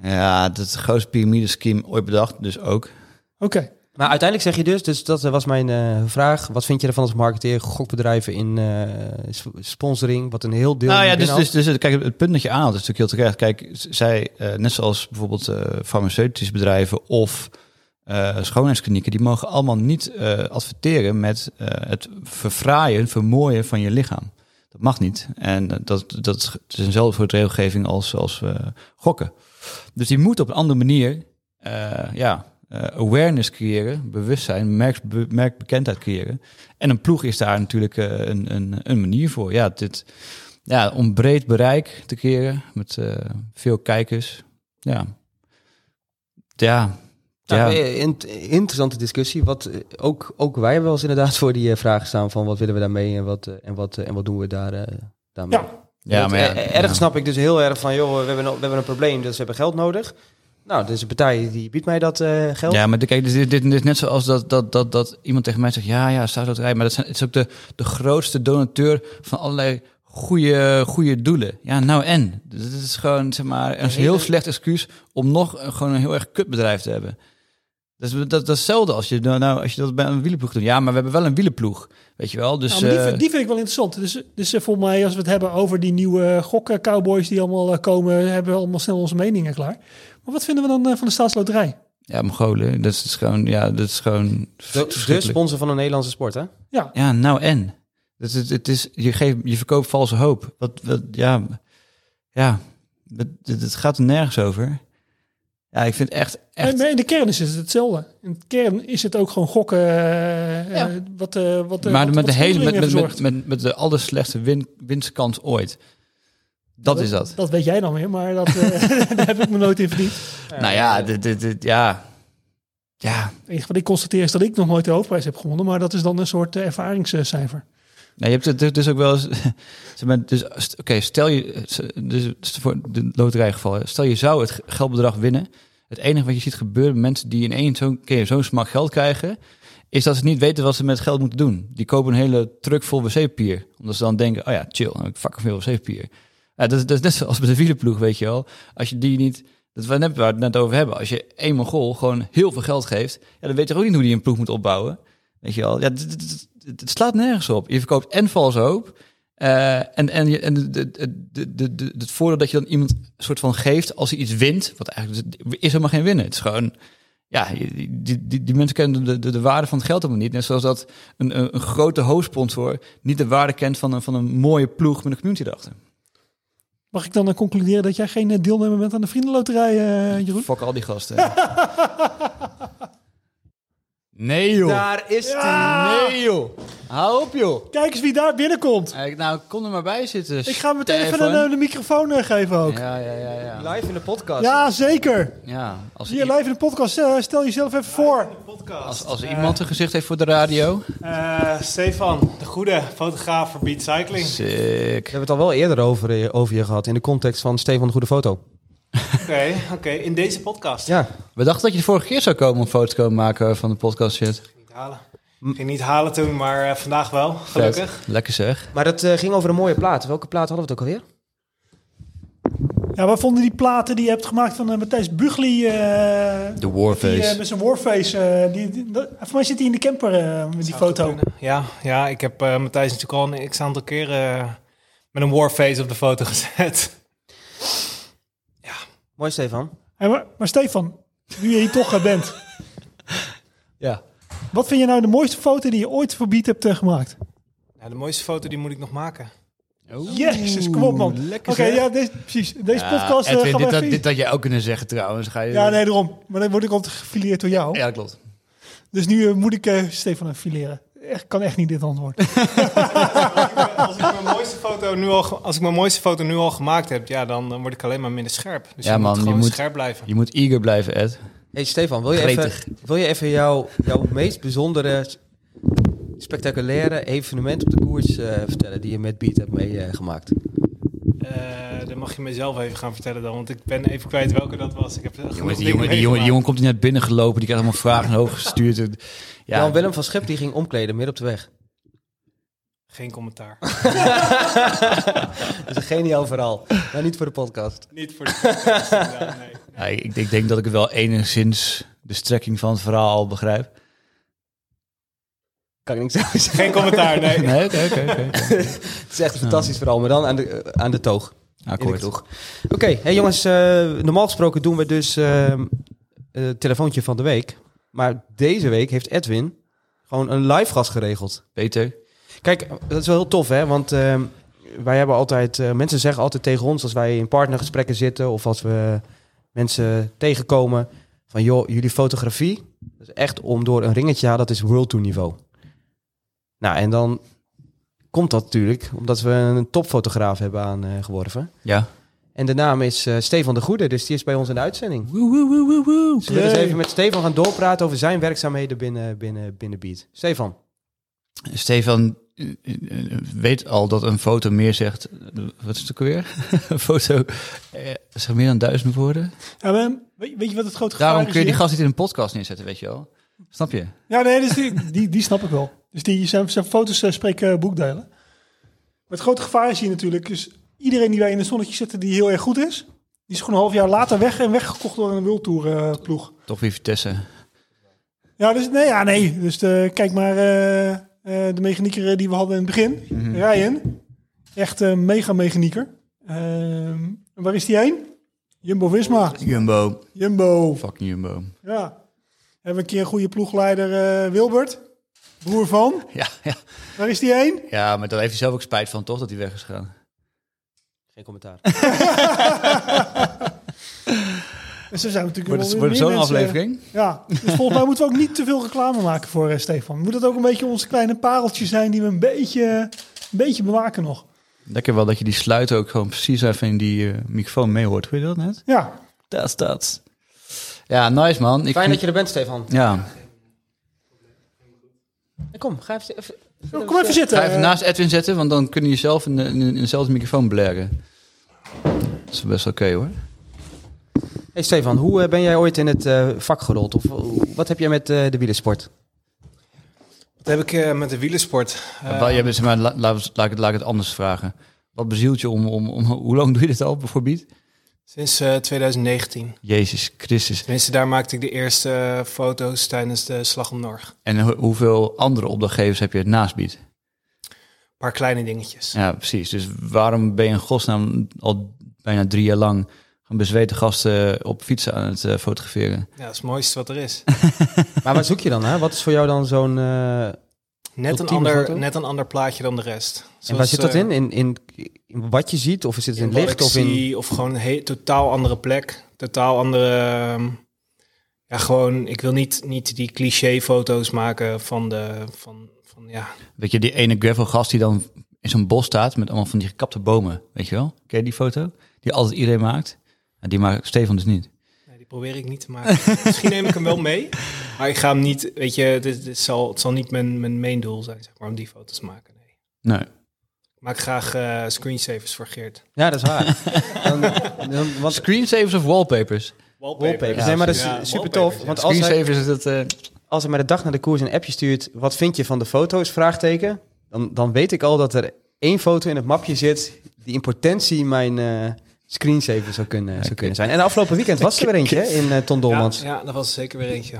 Ja, dat is het grootste piramide-scheme ooit bedacht, dus ook. Oké. Maar uiteindelijk zeg je dus, dus dat was mijn eh, vraag. Wat vind je ervan als marketeer, gokbedrijven in eh, sp- sponsoring, wat een heel deel nou ja, dus, dus, dus kijk, het punt dat je aanhaalt is natuurlijk heel terecht. Kijk, zij, eh, net zoals bijvoorbeeld eh, farmaceutische bedrijven of eh, schoonheidsklinieken, die mogen allemaal niet eh, adverteren met eh, het verfraaien, vermooien van je lichaam. Mag niet. En eh, dat, dat is- eenzelfde soort regelgeving als, als eh, gokken. Dus die moet op een andere manier eh, ja, awareness creëren, bewustzijn, merk, be- merkbekendheid creëren. En een ploeg is daar natuurlijk een, een, een manier voor. Ja, dit, ja, om breed bereik te creëren met veel kijkers. Ja. Ja. Nou, ja. eh, int- interessante discussie. Wat, eh, ook, ook wij hebben wel eens inderdaad voor die eh, vragen staan van wat willen we daarmee en wat, en wat, en wat doen we daar, daarmee. Ja, Ja, Want, maar ja, ergens ja. snap ik dus heel erg van, joh, we hebben, een- we hebben een probleem, dus we hebben geld nodig. Nou, is een partij die biedt mij dat eh, geld. Ja, maar de- kijk, dit, dit, dit is net zoals dat, dat, dat, dat iemand tegen mij zegt... ja, ja, staatsloterij, maar dat zijn, het is ook de, de grootste donateur... van allerlei goede, goede doelen. Ja, nou en? Dit is gewoon, zeg maar, een heel slecht excuus... om nog gewoon een heel erg kutbedrijf te hebben. Dat is, dat, dat is hetzelfde als je, nou, nou, als je dat bij een wielenploeg doet. Ja, maar we hebben wel een wielenploeg, weet je wel. Dus, Nou, maar die, eh, vind- die vind ik wel interessant. Dus, dus eh, volgens mij, als we het hebben over die nieuwe gokken cowboys die allemaal eh, komen, hebben we allemaal snel onze meningen klaar. Maar wat vinden we dan eh, van de staatsloterij? ja, Mongolen, dat is gewoon, ja, dat is gewoon de, de sponsor van een Nederlandse sport, hè? Ja, Ja, nou en? Het is, het is, je, geeft, je verkoopt valse hoop. Wat, wat, ja, ja het, het, het gaat er nergens over. Ja, ik vind echt, echt... En in de kern is het hetzelfde. In de kern is het ook gewoon gokken. eh, Ja. eh, wat, eh, wat, maar wat- met de hele, met, met, met, met, met de allerslechtste win, winstkans ooit. Dat is dat. Dat weet jij dan weer, maar dat, eh, daar heb ik me nooit in verdiend. nou ja, dit, dit, dit- ja. Ja, Het wat ik constateer is dat ik nog nooit de hoofdprijs heb gewonnen. Maar dat is dan een soort ervaringscijfer. Nou, je hebt het dus- dus ook wel eens. zeg maar, dus, Oké, stel je. Dus voor de loterijgeval. Stel je zou het geldbedrag winnen. Het enige wat je ziet gebeuren met mensen die in één zo'n keer zo'n smak geld krijgen. Is dat ze niet weten wat ze met geld moeten doen. Die kopen een hele truck vol wc-papier. Omdat ze dan denken: oh ja, chill, ik fucking veel wc-papier. Ja, dat, is- dat is net zoals bij de wielenploeg, weet je wel. Als je die niet, dat we waar we het net over hebben, als je één Mongool gewoon heel veel geld geeft, ja, dan weet je ook niet hoe die een ploeg moet opbouwen. Weet je wel, ja, het slaat nergens op. Je verkoopt en valse hoop. Eh, en en, je, en de, de, de, de, de, het voordeel dat je dan iemand een soort van geeft als hij iets wint, wat eigenlijk is helemaal geen winnen. Het is gewoon, ja, die, die, die, die mensen kennen de, de, de waarde van het geld helemaal niet. Net zoals dat een, een, een grote hoofdsponsor niet de waarde kent van een, van een mooie ploeg met een community erachter. Mag ik dan eh, concluderen dat jij geen eh, deelnemer bent aan de Vriendenloterij, eh, Jeroen? Fuck al die gasten. nee joh. Daar is Ja! Nee joh. Hou op joh. Kijk eens wie daar binnenkomt. Eh, Nou, kom er maar bij zitten. Ik ga meteen even een, eh, de microfoon eh, geven ook. Ja, Ja, ja, ja, ja. Live in de podcast. zeker. Ja, als, Hier i- live in de podcast. eh, stel jezelf even voor. als, als iemand een gezicht heeft voor de radio. Eh, Stefan, de goede fotograaf voor Beat Cycling. Sick. We hebben het al wel eerder over, eh, over je gehad in de context van Stefan de Goede Foto. Oké, oké, in deze podcast. Ja, We dachten dat je de vorige keer zou komen om foto's te komen maken van de podcast shit. Niet halen. Ging niet halen toen, maar eh, vandaag wel, gelukkig. Vet. Lekker zeg. maar dat eh, ging over een mooie plaat. Welke plaat hadden we het ook alweer? Ja, wij vonden die platen die je hebt gemaakt van eh, Matthijs Bugli. eh, De die, Warface. eh, met zijn warface. die, die- voor mij zit hij in de camper eh, met die Zou foto. Ja, ja, ik heb eh Matthijs natuurlijk al een x-aantal keren eh, met een warface op de foto gezet. Mooi, Stefan. Hey, maar, maar Stefan, nu je hier toch bent. Ja. Wat vind je nou de mooiste foto die je ooit voor Beat hebt eh, gemaakt? Nou, de mooiste foto die moet ik nog maken. Jezus, kom op man. Lekker Oké, zeg. ja, deze, precies. Deze Ja, podcast eh, Edwin, dit, even... dit had jij ook kunnen zeggen trouwens. Ga je... Ja, nee, daarom. Maar dan word ik altijd gefileerd door jou. Ja, klopt. Dus nu eh, moet ik eh, Stefan fileren. Echt, kan echt niet dit antwoord. Als ik mijn mooiste foto nu al, als ik mijn mooiste foto nu al gemaakt heb, ja, dan, dan word ik alleen maar minder scherp. Dus Ja, je man, moet je gewoon moet- scherp blijven. Je moet eager blijven, Ed. Hey Stefan, wil je even, wil je even jouw, jouw meest bijzondere, spectaculaire evenement op de koers eh, vertellen die je met Beat hebt meegemaakt? Eh, dan mag je mezelf even gaan vertellen dan, want ik ben even kwijt welke dat was. Ik heb Jongens, die, jongen, die, jongen, die jongen komt hier net binnen gelopen. Die krijgt allemaal vragen hoog gestuurd. Ja, Jan Willem van Schep die ging omkleden midden op de weg. Geen commentaar. Dat is een geniaal verhaal, maar niet voor de podcast. Niet voor de podcast, nee. Ja, ik, ik denk dat ik wel enigszins de strekking van het verhaal al begrijp. Kan ik niks zeggen. Geen commentaar, nee. Nee, oké, oké, oké. Het is echt een fantastisch verhaal, maar dan aan de, eh, aan de toog. in de Akkoord. Oké, hey jongens, eh, normaal gesproken doen we dus ehm, eh, het telefoontje van de week. Maar deze week heeft Edwin gewoon een live gast geregeld. Peter. Kijk, dat is wel heel tof, hè? Want ehm, wij hebben altijd... eh, mensen zeggen altijd tegen ons als wij in partnergesprekken zitten... of als we mensen tegenkomen... van joh, jullie fotografie... dat is echt om door een ringetje te halen... dat is world tour niveau. Nou, en dan komt dat natuurlijk... omdat we een topfotograaf hebben aangeworven. Ja. En de naam is eh, Stefan de Goede, dus die is bij ons in de uitzending. Woe, woe, woe, woe, woe. Dus we eens even met Stefan gaan doorpraten... over zijn werkzaamheden binnen, binnen, binnen Beat. Stefan. Stefan weet al dat een foto meer zegt. Wat is het ook een foto eh, zegt meer dan duizend woorden. Ja, maar, weet, je wat het grote gevaar Daarom is kun je die gast niet in een podcast neerzetten, weet je wel. Snap je? Ja, nee, dus die, die, die snap ik wel. Dus die, zijn, zijn foto's eh, spreken eh, boekdelen. Maar het grote gevaar is hier natuurlijk... Dus iedereen die wij in het zonnetje zetten die heel erg goed is... die is gewoon een half jaar later weg en weggekocht door een World Tour eh, ploeg. Toch weer Vitesse. Ja, dus nee, ja, nee. Dus kijk maar de mechanieker eh, die we hadden in het begin. Mhm. Ryan. Echt een mega mechanieker. Ehm, waar is die heen? Jumbo-Visma. Jumbo. Jumbo. Fucking Jumbo. Ja. Hebben we een keer een goede ploegleider eh, Wilbert. Broer van. Ja, ja. Waar is die heen? ja, maar daar heeft hij zelf ook spijt van, toch? Dat hij weg is gegaan. Geen commentaar. Zijn natuurlijk Wordt het, wel wordt zo'n mensen, aflevering? Ja, dus volgens mij moeten we ook niet te veel reclame maken voor eh, Stefan. Moet het ook een beetje onze kleine pareltjes zijn die we een beetje, een beetje bewaken nog. Lekker wel dat je die sluiter ook gewoon precies even in die eh, microfoon mee hoort. Weet je dat net? Ja, Dat is dat. Ja, nice man. Ik Fijn vind- dat je er bent, Stefan. Ja, Kom, ga even... even kom even zitten. ga even Eh, naast Edwin zetten, want dan kun je jezelf in, de, in, in dezelfde microfoon blaren. Dat is best oké hoor. Hey Stefan, hoe eh, ben jij ooit in het eh, vak gerold? Of eh, wat heb jij met eh, de wielersport? Wat heb ik eh, met de wielersport? Wel, jij bent, zeg maar, la- laat, laat, ik het- laat ik het anders vragen. wat bezielt je om, om, om... Hoe lang doe je dit al voor Beat? Sinds eh, 2019. Jezus Christus. Tenminste, daar maakte ik de eerste foto's tijdens de Slag om Norg. En ho- hoeveel andere opdrachtgevers heb je naast Beat? Een paar kleine dingetjes. Ja, precies. Dus waarom ben je in godsnaam al bijna drie jaar lang... Gewoon bezweten gasten op fietsen aan het eh, fotograferen? Ja, dat is het mooiste wat er is. Maar wat zoek je dan? Hè? Wat is voor jou dan zo'n... eh, Net een, ander, foto? net een ander plaatje dan de rest. en waar zit dat eh, in? In, in? in wat je ziet? Of is het in, in licht? Of in... of gewoon een totaal andere plek. Totaal andere... ehm, ja, gewoon... Ik wil niet, niet die cliché foto's maken van de... Van, van, ja, Weet je, die ene gravel-gast die dan in zo'n bos staat met allemaal van die gekapte bomen, weet je wel? Ken je die foto? Die altijd iedereen maakt. En die maakt Stefan dus niet. nee, die probeer ik niet te maken. Misschien neem ik hem wel mee. Maar ik ga hem niet... Weet je, dit, dit zal, het zal niet mijn, mijn main doel zijn, zeg maar, om die foto's te maken. Nee. Nee. Ik maak graag eh, screensavers voor Geert. Ja, dat is waar. dan, dan, want Screensavers of wallpapers? wallpapers. Ja, nee, maar dat is ja, super tof. ja. Want als hij, Screensavers is dat... eh, als hij mij de dag naar de koers een appje stuurt... Wat vind je van de foto's? Vraagteken. Dan, dan weet ik al dat er één foto in het mapje zit... die in potentie mijn eh screensaver zou kunnen, zou kunnen zijn. En afgelopen weekend was er weer eentje hè, in eh Ton Dolmans. Ja, ja, dat was er zeker weer eentje.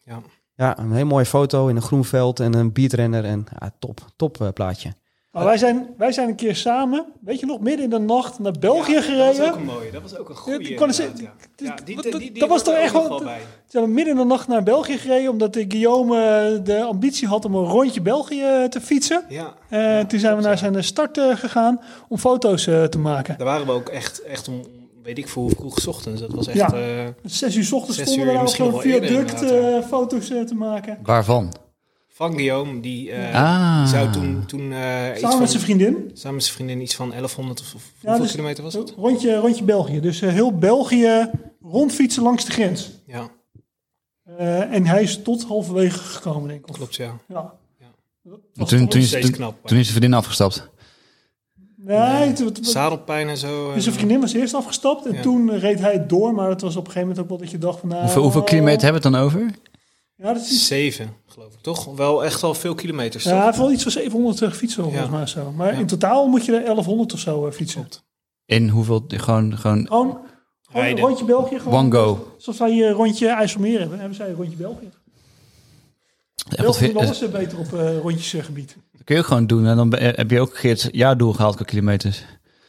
Ja. Ja, een heel mooie foto in een groen veld en een beatrenner. En ja, top, top eh, plaatje. Maar wij, zijn, wij zijn een keer samen, weet je nog, midden in de nacht naar België Dat was ook gereden. een mooie. Dat was ook een goede. ja. Ja, die- dat- die- dat- die- die dat was toch er echt wel- bij. Zijn we midden in de nacht naar België gereden, omdat de Guillaume eh, de ambitie had om een rondje België eh, te fietsen. Ja, Eh, toen zijn we naar zijn start eh, gegaan om foto's eh, te maken. daar waren we ook echt, echt om, weet ik voor hoe vroeg 's ochtends. Dat was echt... Ja. eh, Zes uur 's ochtends stonden uur, we daar misschien zo'n viaduct foto's te maken. Waarvan? Van Guillaume, die, eh, Ah. zou toen, toen eh, iets Samen van, met zijn vriendin. samen met zijn vriendin iets van 1100 of, of Ja, hoeveel dus- kilometer was het? Rondje, rondje België. Dus eh, heel België rondfietsen langs de grens. Ja, Eh, en hij is tot halverwege gekomen, denk ik. Of- klopt ja. Ja. Ja. Dat was Toen, toen, ook- is, toen, knap, toen is de vriendin afgestapt. Nee, Zadelpijn en zo. dus zijn en- vriendin was eerst afgestapt en Ja. toen reed hij door. Maar het was op een gegeven moment ook wel dat je dacht van... Nou, Hoeveel, hoeveel kilometer hebben we het dan over? Ja, dat is, Zeven, geloof ik. Toch? Wel echt al veel kilometers, ja, toch? hij heeft wel iets van 700 fietsen volgens Ja. mij zo. Maar Ja. in totaal moet je er 1100 of zo eh, fietsen. Klopt. In hoeveel, gewoon, gewoon Gewoon, gewoon een Rijden. rondje België. Gewoon, one go. Zoals wij hier rondje IJsselmeer hebben, hebben zij een rondje België. België alles eh, beter op eh, rondjesgebied. Dat kun je ook gewoon doen. En dan ben- heb je ook Geert jaardoel gehaald qua kilometers.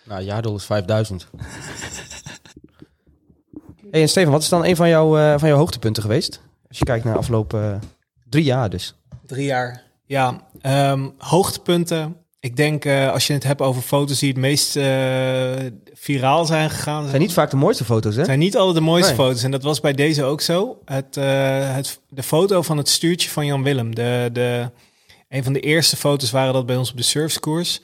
Nou, jaardoel is 5000. hey, en Stefan, wat is dan een van, jouw eh, van jouw hoogtepunten geweest? Als je kijkt naar de afgelopen eh, drie jaar dus. Drie jaar. Ja, ehm, hoogtepunten. Ik denk eh, als je het hebt over foto's die het meest eh, viraal zijn gegaan. Zijn niet vaak de mooiste foto's, hè? Zijn niet altijd de mooiste Nee. foto's. En dat was bij deze ook zo. Het, het, de foto van het stuurtje van Jan Willem. De, de, een van de eerste foto's waren dat bij ons op de servicekoers.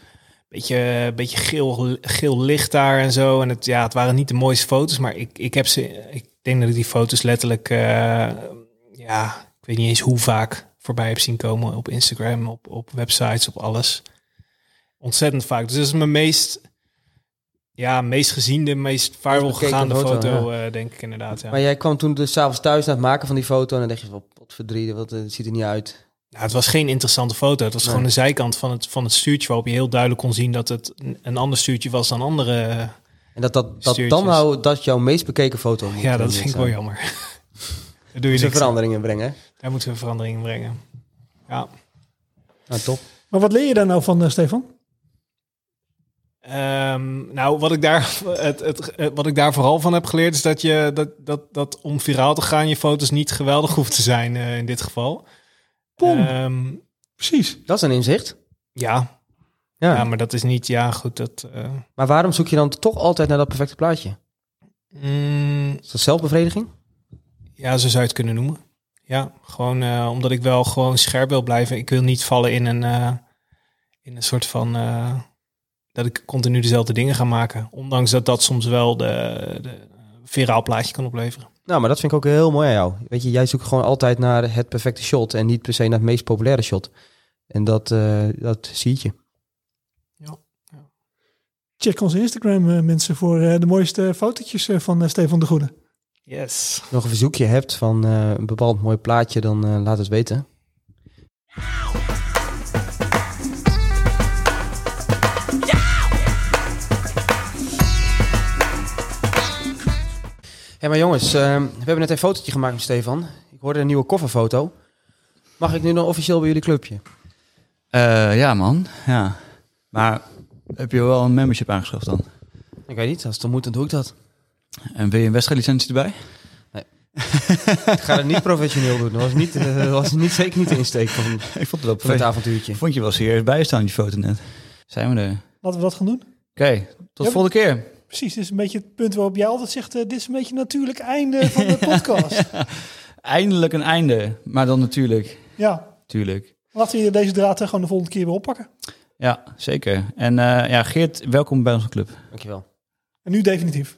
Beetje, beetje geel, geel licht daar en zo. En het, ja, het waren niet de mooiste foto's. Maar ik, ik heb ze. Ik denk dat ik die foto's letterlijk. Ja, ik weet niet eens hoe vaak voorbij heb zien komen op Instagram, op, op websites, op alles. Ontzettend vaak. Dus dat is mijn meest, ja, meest geziende, meest viral gegaande foto, foto, eh, denk ik inderdaad. Ja. Maar jij kwam toen dus s'avonds thuis naar het maken van die foto... en dan dacht je, wat verdriet, wat, eh, ziet er niet uit. Nou, het was geen interessante foto. Het was Nee. gewoon de zijkant van het, van het stuurtje waarop je heel duidelijk kon zien dat het een- ander stuurtje was dan andere. En dat, dat, dat dan nou dat jouw meest bekeken foto ja, dat vind ik wel jammer. Daar doe je Ze niks aan. veranderingen brengen. Daar moeten we verandering in brengen. Ja. Nou, top. Maar wat leer je daar nou van, eh, Stefan? Ehm, nou, wat ik, daar, het, het, het- wat ik daar vooral van heb geleerd is dat, je, dat, dat, dat om viraal te gaan je foto's niet geweldig hoeft te zijn eh, in dit geval. Ehm, precies. Dat is een inzicht. ja. Ja. ja, maar dat is niet, ja goed, dat... eh, Maar waarom zoek je dan toch altijd naar dat perfecte plaatje? mm, Is dat zelfbevrediging? Ja, zo zou je het kunnen noemen. Ja, gewoon eh, omdat ik wel gewoon scherp wil blijven. Ik wil niet vallen in een, eh, in een soort van... eh, dat ik continu dezelfde dingen ga maken. Ondanks dat dat soms wel de, de viraal plaatje kan opleveren. Nou, maar dat vind ik ook heel mooi aan jou. Weet je, jij zoekt gewoon altijd naar het perfecte shot en niet per se naar het meest populaire shot. En dat, eh, dat zie je. Check onze Instagram mensen voor de mooiste fotootjes van Stefan de Goede. Yes. Nog een verzoekje hebt van eh, een bepaald mooi plaatje, dan eh, laat het weten. Hé, hey, maar jongens, eh, we hebben net een fotootje gemaakt met Stefan. Ik hoorde een nieuwe kofferfoto. Mag ik nu nog officieel bij jullie clubje? Ja, man. Ja. Maar heb je wel een membership aangeschaft dan? Ik weet niet. Als het dan moet, dan doe ik dat. En wil je een wedstrijdlicentie erbij? Ik ga het niet professioneel doen. Dat was, niet, dat was niet, zeker niet de insteek van, Ik vond het wel van het avontuurtje. Vond je wel serieus bijstaan, die foto net. Zijn we er? Oké, Laten we dat gaan doen. tot Ja, de volgende keer. Precies, dit is een beetje het punt waarop jij altijd zegt... eh, dit is een beetje een natuurlijk einde van de podcast. Eindelijk een einde. Maar dan natuurlijk. ja, Tuurlijk. laten we deze draad gewoon de volgende keer weer oppakken. Ja, zeker. En eh, ja, Geert, welkom bij onze club. Dankjewel. En nu definitief.